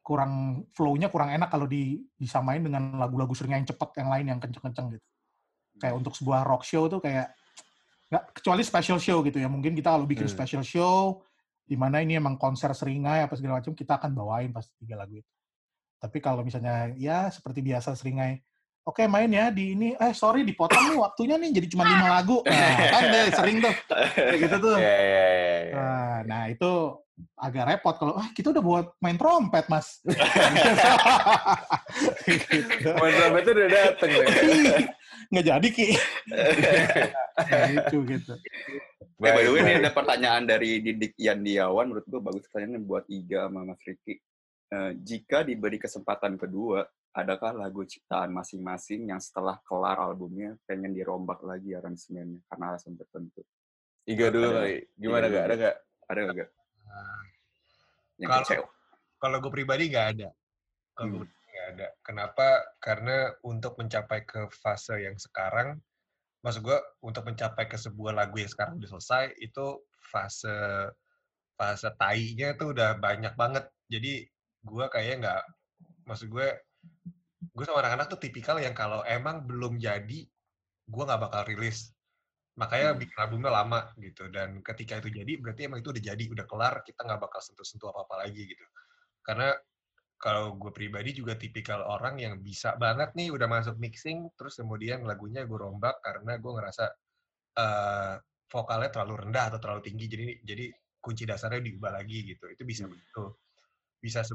kurang flow-nya kurang enak kalau di, disamain dengan lagu-lagu sering yang cepet yang lain yang kenceng-kenceng gitu. Kayak untuk sebuah rock show tuh kayak nggak kecuali special show gitu ya. Mungkin kita kalau bikin Hmm. special show di mana ini emang konser seringai apa segala macam kita akan bawain pasti tiga lagu itu. Tapi kalau misalnya ya seperti biasa seringai Oke main ya di ini, eh sorry dipotong nih waktunya nih jadi cuma lima lagu. Nah, kan deh sering tuh kayak gitu tuh. Ya, ya, ya, ya. Nah, itu agak repot kalau ah kita udah buat main trompet mas. gitu. Main trompet itu udah dateng deh. Nggak jadi ki. Nah, itu gitu. Eh, by the way, Baik, ini baik. ada pertanyaan dari Didik Yandiawan. Menurut gue bagus pertanyaannya buat Iga sama Mas Riki. Eh, jika diberi kesempatan kedua, adakah lagu ciptaan masing-masing yang setelah kelar albumnya pengen dirombak lagi aransemennya karena alasan tertentu? Iga dulu Ada. kali. Gimana gak? Ada gak? Ada nggak? Yang Kalau- kecewa. Kalau gue pribadi nggak ada. Kalau gue Hmm. pribadi nggak ada. Kenapa? Karena untuk mencapai ke fase yang sekarang, maksud gue untuk mencapai ke sebuah lagu yang sekarang udah selesai, itu fase fase tainya tuh udah banyak banget. Jadi gue kayaknya nggak, maksud gue, gue sama anak-anak tuh tipikal yang kalau emang belum jadi, gue nggak bakal rilis. makanya Hmm. bikin albumnya lama gitu dan ketika itu jadi berarti emang itu udah jadi udah kelar kita nggak bakal sentuh-sentuh apa-apa lagi gitu karena kalau gue pribadi juga tipikal orang yang bisa banget nih udah masuk mixing terus kemudian lagunya gue rombak karena gue ngerasa eh, vokalnya terlalu rendah atau terlalu tinggi jadi jadi kunci dasarnya diubah lagi gitu itu bisa Hmm. begitu bisa se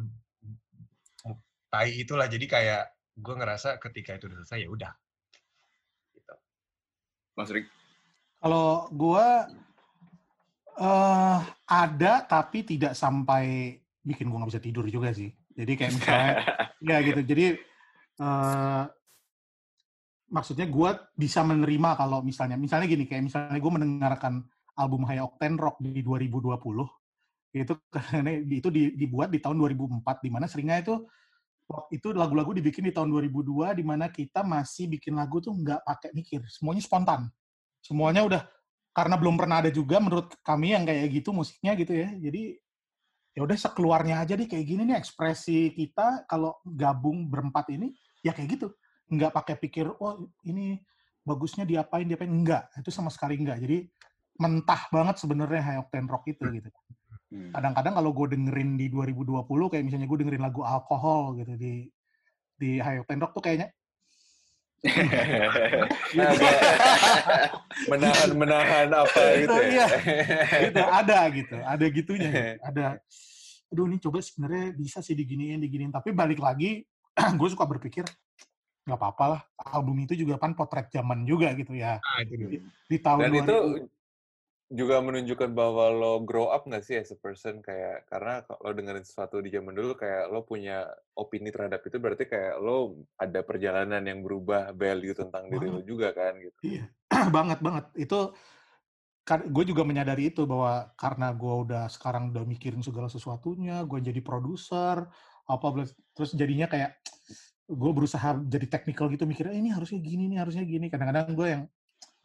tai itulah jadi kayak gue ngerasa ketika itu udah selesai ya udah gitu. Mas Rik. Kalau gua eh ada tapi tidak sampai bikin gua nggak bisa tidur juga sih. Jadi kayak misalnya ya gitu. Jadi eh maksudnya gua bisa menerima kalau misalnya misalnya gini kayak misalnya gua mendengarkan album High Octane Rock di 2020 itu karena itu di- dibuat di tahun 2004 di mana seringnya itu itu lagu-lagu dibikin di tahun 2002 di mana kita masih bikin lagu tuh nggak pakai mikir. Semuanya spontan. Semuanya udah karena belum pernah ada juga menurut kami yang kayak gitu musiknya gitu ya. Jadi ya udah sekeluarnya aja deh kayak gini nih ekspresi kita kalau gabung berempat ini ya kayak gitu. Nggak pakai pikir oh ini bagusnya diapain diapain. Enggak itu sama sekali enggak jadi mentah banget sebenarnya High Octane Rock itu gitu Hmm. Kadang-kadang kalau gue dengerin di 2020 kayak misalnya gue dengerin lagu alkohol gitu di di High Octane Rock tuh kayaknya Nah, gua- menahan menahan apa gitu ya. Iya. gitu ada gitu ada gitunya gitu. ada aduh ini coba sebenarnya bisa sih diginiin diginiin tapi balik lagi gue suka berpikir nggak apa-apa lah album itu juga kan potret zaman juga gitu ya itu dia. di tahun Dan 2000 itu juga menunjukkan bahwa lo grow up nggak sih as a person kayak karena kalau dengerin sesuatu di zaman dulu kayak lo punya opini terhadap itu berarti kayak lo ada perjalanan yang berubah value tentang diri lo juga kan gitu. Iya, banget banget. Itu kan gue juga menyadari itu bahwa karena gue udah sekarang udah mikirin segala sesuatunya, gue jadi produser, apa terus jadinya kayak gue berusaha jadi technical gitu mikirnya "Eh, ini harusnya gini nih harusnya gini. Kadang-kadang gue yang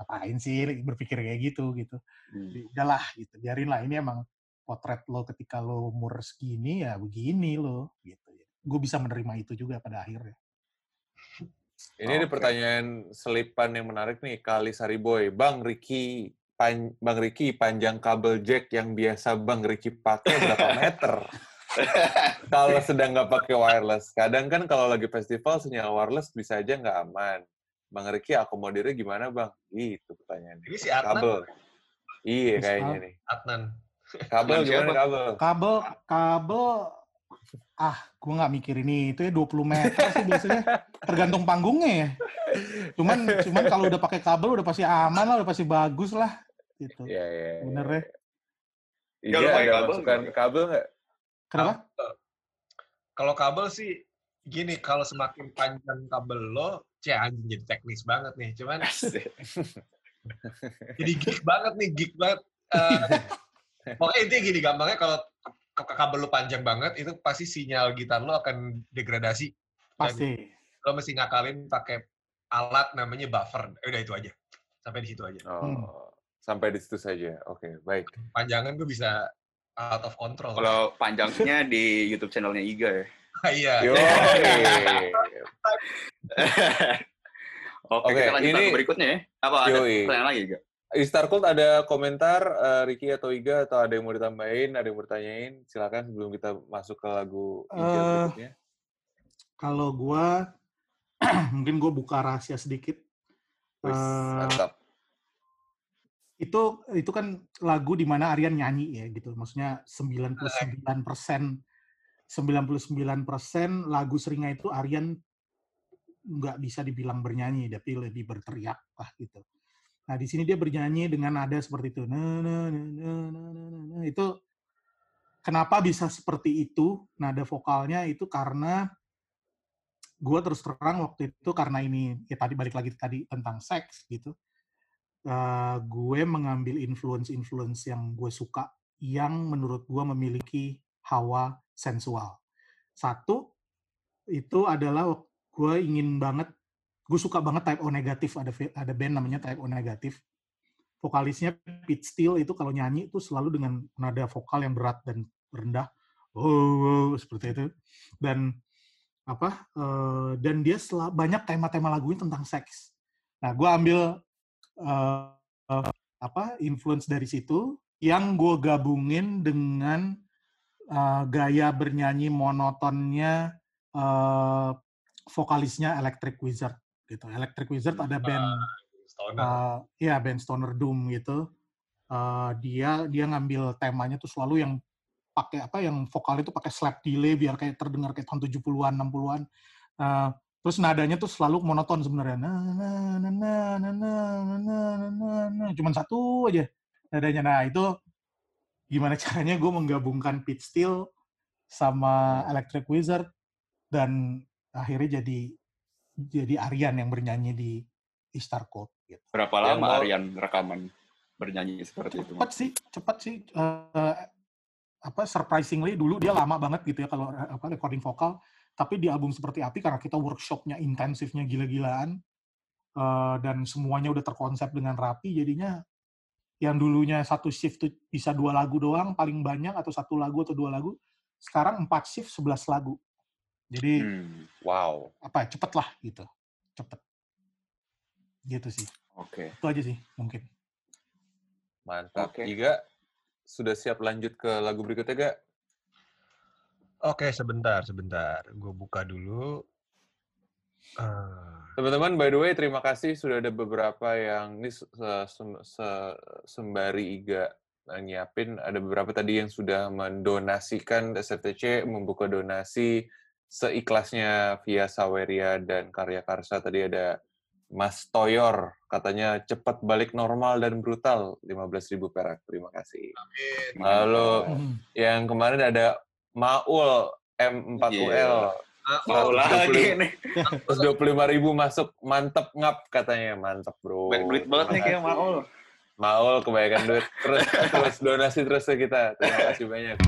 ngapain sih berpikir kayak gitu gitu. Hmm. Udahlah gitu, biarin lah ini emang potret lo ketika lo umur segini ya begini lo gitu. Gue bisa menerima itu juga pada akhirnya. Ini ada Oke. pertanyaan selipan yang menarik nih kali Sariboy. Bang Ricky pan, Bang Ricky panjang kabel jack yang biasa Bang Ricky pakai berapa meter? kalau sedang nggak pakai wireless. Kadang kan kalau lagi festival sinyal wireless bisa aja nggak aman. Bang Ricky akomodirnya gimana bang? Gitu pertanyaannya. Ini si Adnan. Kabel. Iya kayaknya nih. Adnan Kabel gimana kabel? kabel kabel ah gue nggak mikir ini itu ya 20 meter sih biasanya tergantung panggungnya ya cuman cuman kalau udah pakai kabel udah pasti aman lah udah pasti bagus lah gitu Iya, iya. iya. bener ya Iya, Ya, lu pakai ada kabel masukan nggak? kabel nggak? kenapa kalau kabel sih gini kalau semakin panjang kabel lo cek anjing jadi teknis banget nih cuman jadi geek banget nih geek banget. Eh, pokoknya intinya gini gampangnya kalau ke- ke kabel lo panjang banget itu pasti sinyal gitar lo akan degradasi. Pasti. Lo mesti ngakalin pakai alat namanya buffer. Udah itu aja. Sampai di situ aja. Oh, Hmm. sampai di situ saja. Oke, baik. panjangan gue bisa out of control. Kalau panjangnya di YouTube channelnya Iga ya. iya. Yo, Oke, Oke, kita lanjut ini- berikutnya ya. Apa ada Yoi. pertanyaan lagi? Istar Cult ada komentar eh, Ricky atau Iga atau ada yang mau ditambahin, ada yang mau ditanyain, silakan sebelum kita masuk ke lagu Iga Eh, berikutnya. kalau gue mungkin gue buka rahasia sedikit Wis, eh, mantap. itu itu kan lagu di mana Aryan nyanyi ya gitu maksudnya 99 persen 99 persen lagu seringnya itu Aryan nggak bisa dibilang bernyanyi tapi lebih berteriak lah gitu. Nah di sini dia bernyanyi dengan nada seperti itu itu kenapa bisa seperti itu? Nada vokalnya itu karena gue terus terang waktu itu karena ini ya tadi balik lagi tadi tentang seks gitu eh, gue mengambil influence-influence yang gue suka yang menurut gue memiliki hawa sensual. Satu itu adalah gue ingin banget, gue suka banget Type O Negatif ada ada band namanya Type O Negatif. Vokalisnya Pete Steele itu kalau nyanyi itu selalu dengan nada vokal yang berat dan rendah, oh, seperti itu. Dan apa? eh, dan dia banyak tema-tema lagunya tentang seks. Nah, gue ambil eh, apa influence dari situ yang gue gabungin dengan uh, gaya bernyanyi monotonnya uh, vokalisnya Electric Wizard gitu. Electric Wizard ada band Stoner. uh, ya band stoner doom gitu. Uh, dia dia ngambil temanya tuh selalu yang pakai apa yang vokal itu pakai slap delay biar kayak terdengar kayak tahun 70-an 60-an. Uh, terus nadanya tuh selalu monoton sebenarnya. Na na na na na na na na na na cuman satu aja nadanya. Nah, itu gimana caranya gue menggabungkan Pete Steele sama Electric Wizard dan akhirnya jadi jadi Aryan yang bernyanyi di Istar Code gitu. Berapa Yang lama Aryan rekaman bernyanyi seperti itu? Cepat sih, cepat sih. Eh, apa surprisingly dulu dia lama banget gitu ya kalau apa recording vokal. Tapi di album seperti Api karena kita workshopnya intensifnya gila-gilaan eh, dan semuanya udah terkonsep dengan rapi, jadinya yang dulunya satu shift tuh bisa dua lagu doang paling banyak atau satu lagu atau dua lagu, sekarang empat shift sebelas lagu. Jadi Hmm, Wow. apa ya, cepet lah gitu, cepet. Gitu sih. Oke. Itu aja sih mungkin. Mantap. Oke. Iga, sudah siap lanjut ke lagu berikutnya, Ga? Oke, sebentar, sebentar. Gue buka dulu. Eh, Teman-teman, by the way, terima kasih sudah ada beberapa yang ini se- se- se- sembari Iga nyiapin, ada beberapa tadi yang sudah mendonasikan SFTC, membuka donasi seikhlasnya via Saweria dan Karya Karsa. Tadi ada Mas Toyor, katanya cepat balik normal dan brutal, 15.000 perak. Terima kasih. Lalu Hmm. yang kemarin ada Maul M4UL. Mau lagi nih. Terus 25 ribu masuk, mantep ngap katanya. Mantep bro. Banyak duit banget nih kayak Maul. Maul kebanyakan duit. Terus terus donasi terus ke kita. Terima kasih banyak.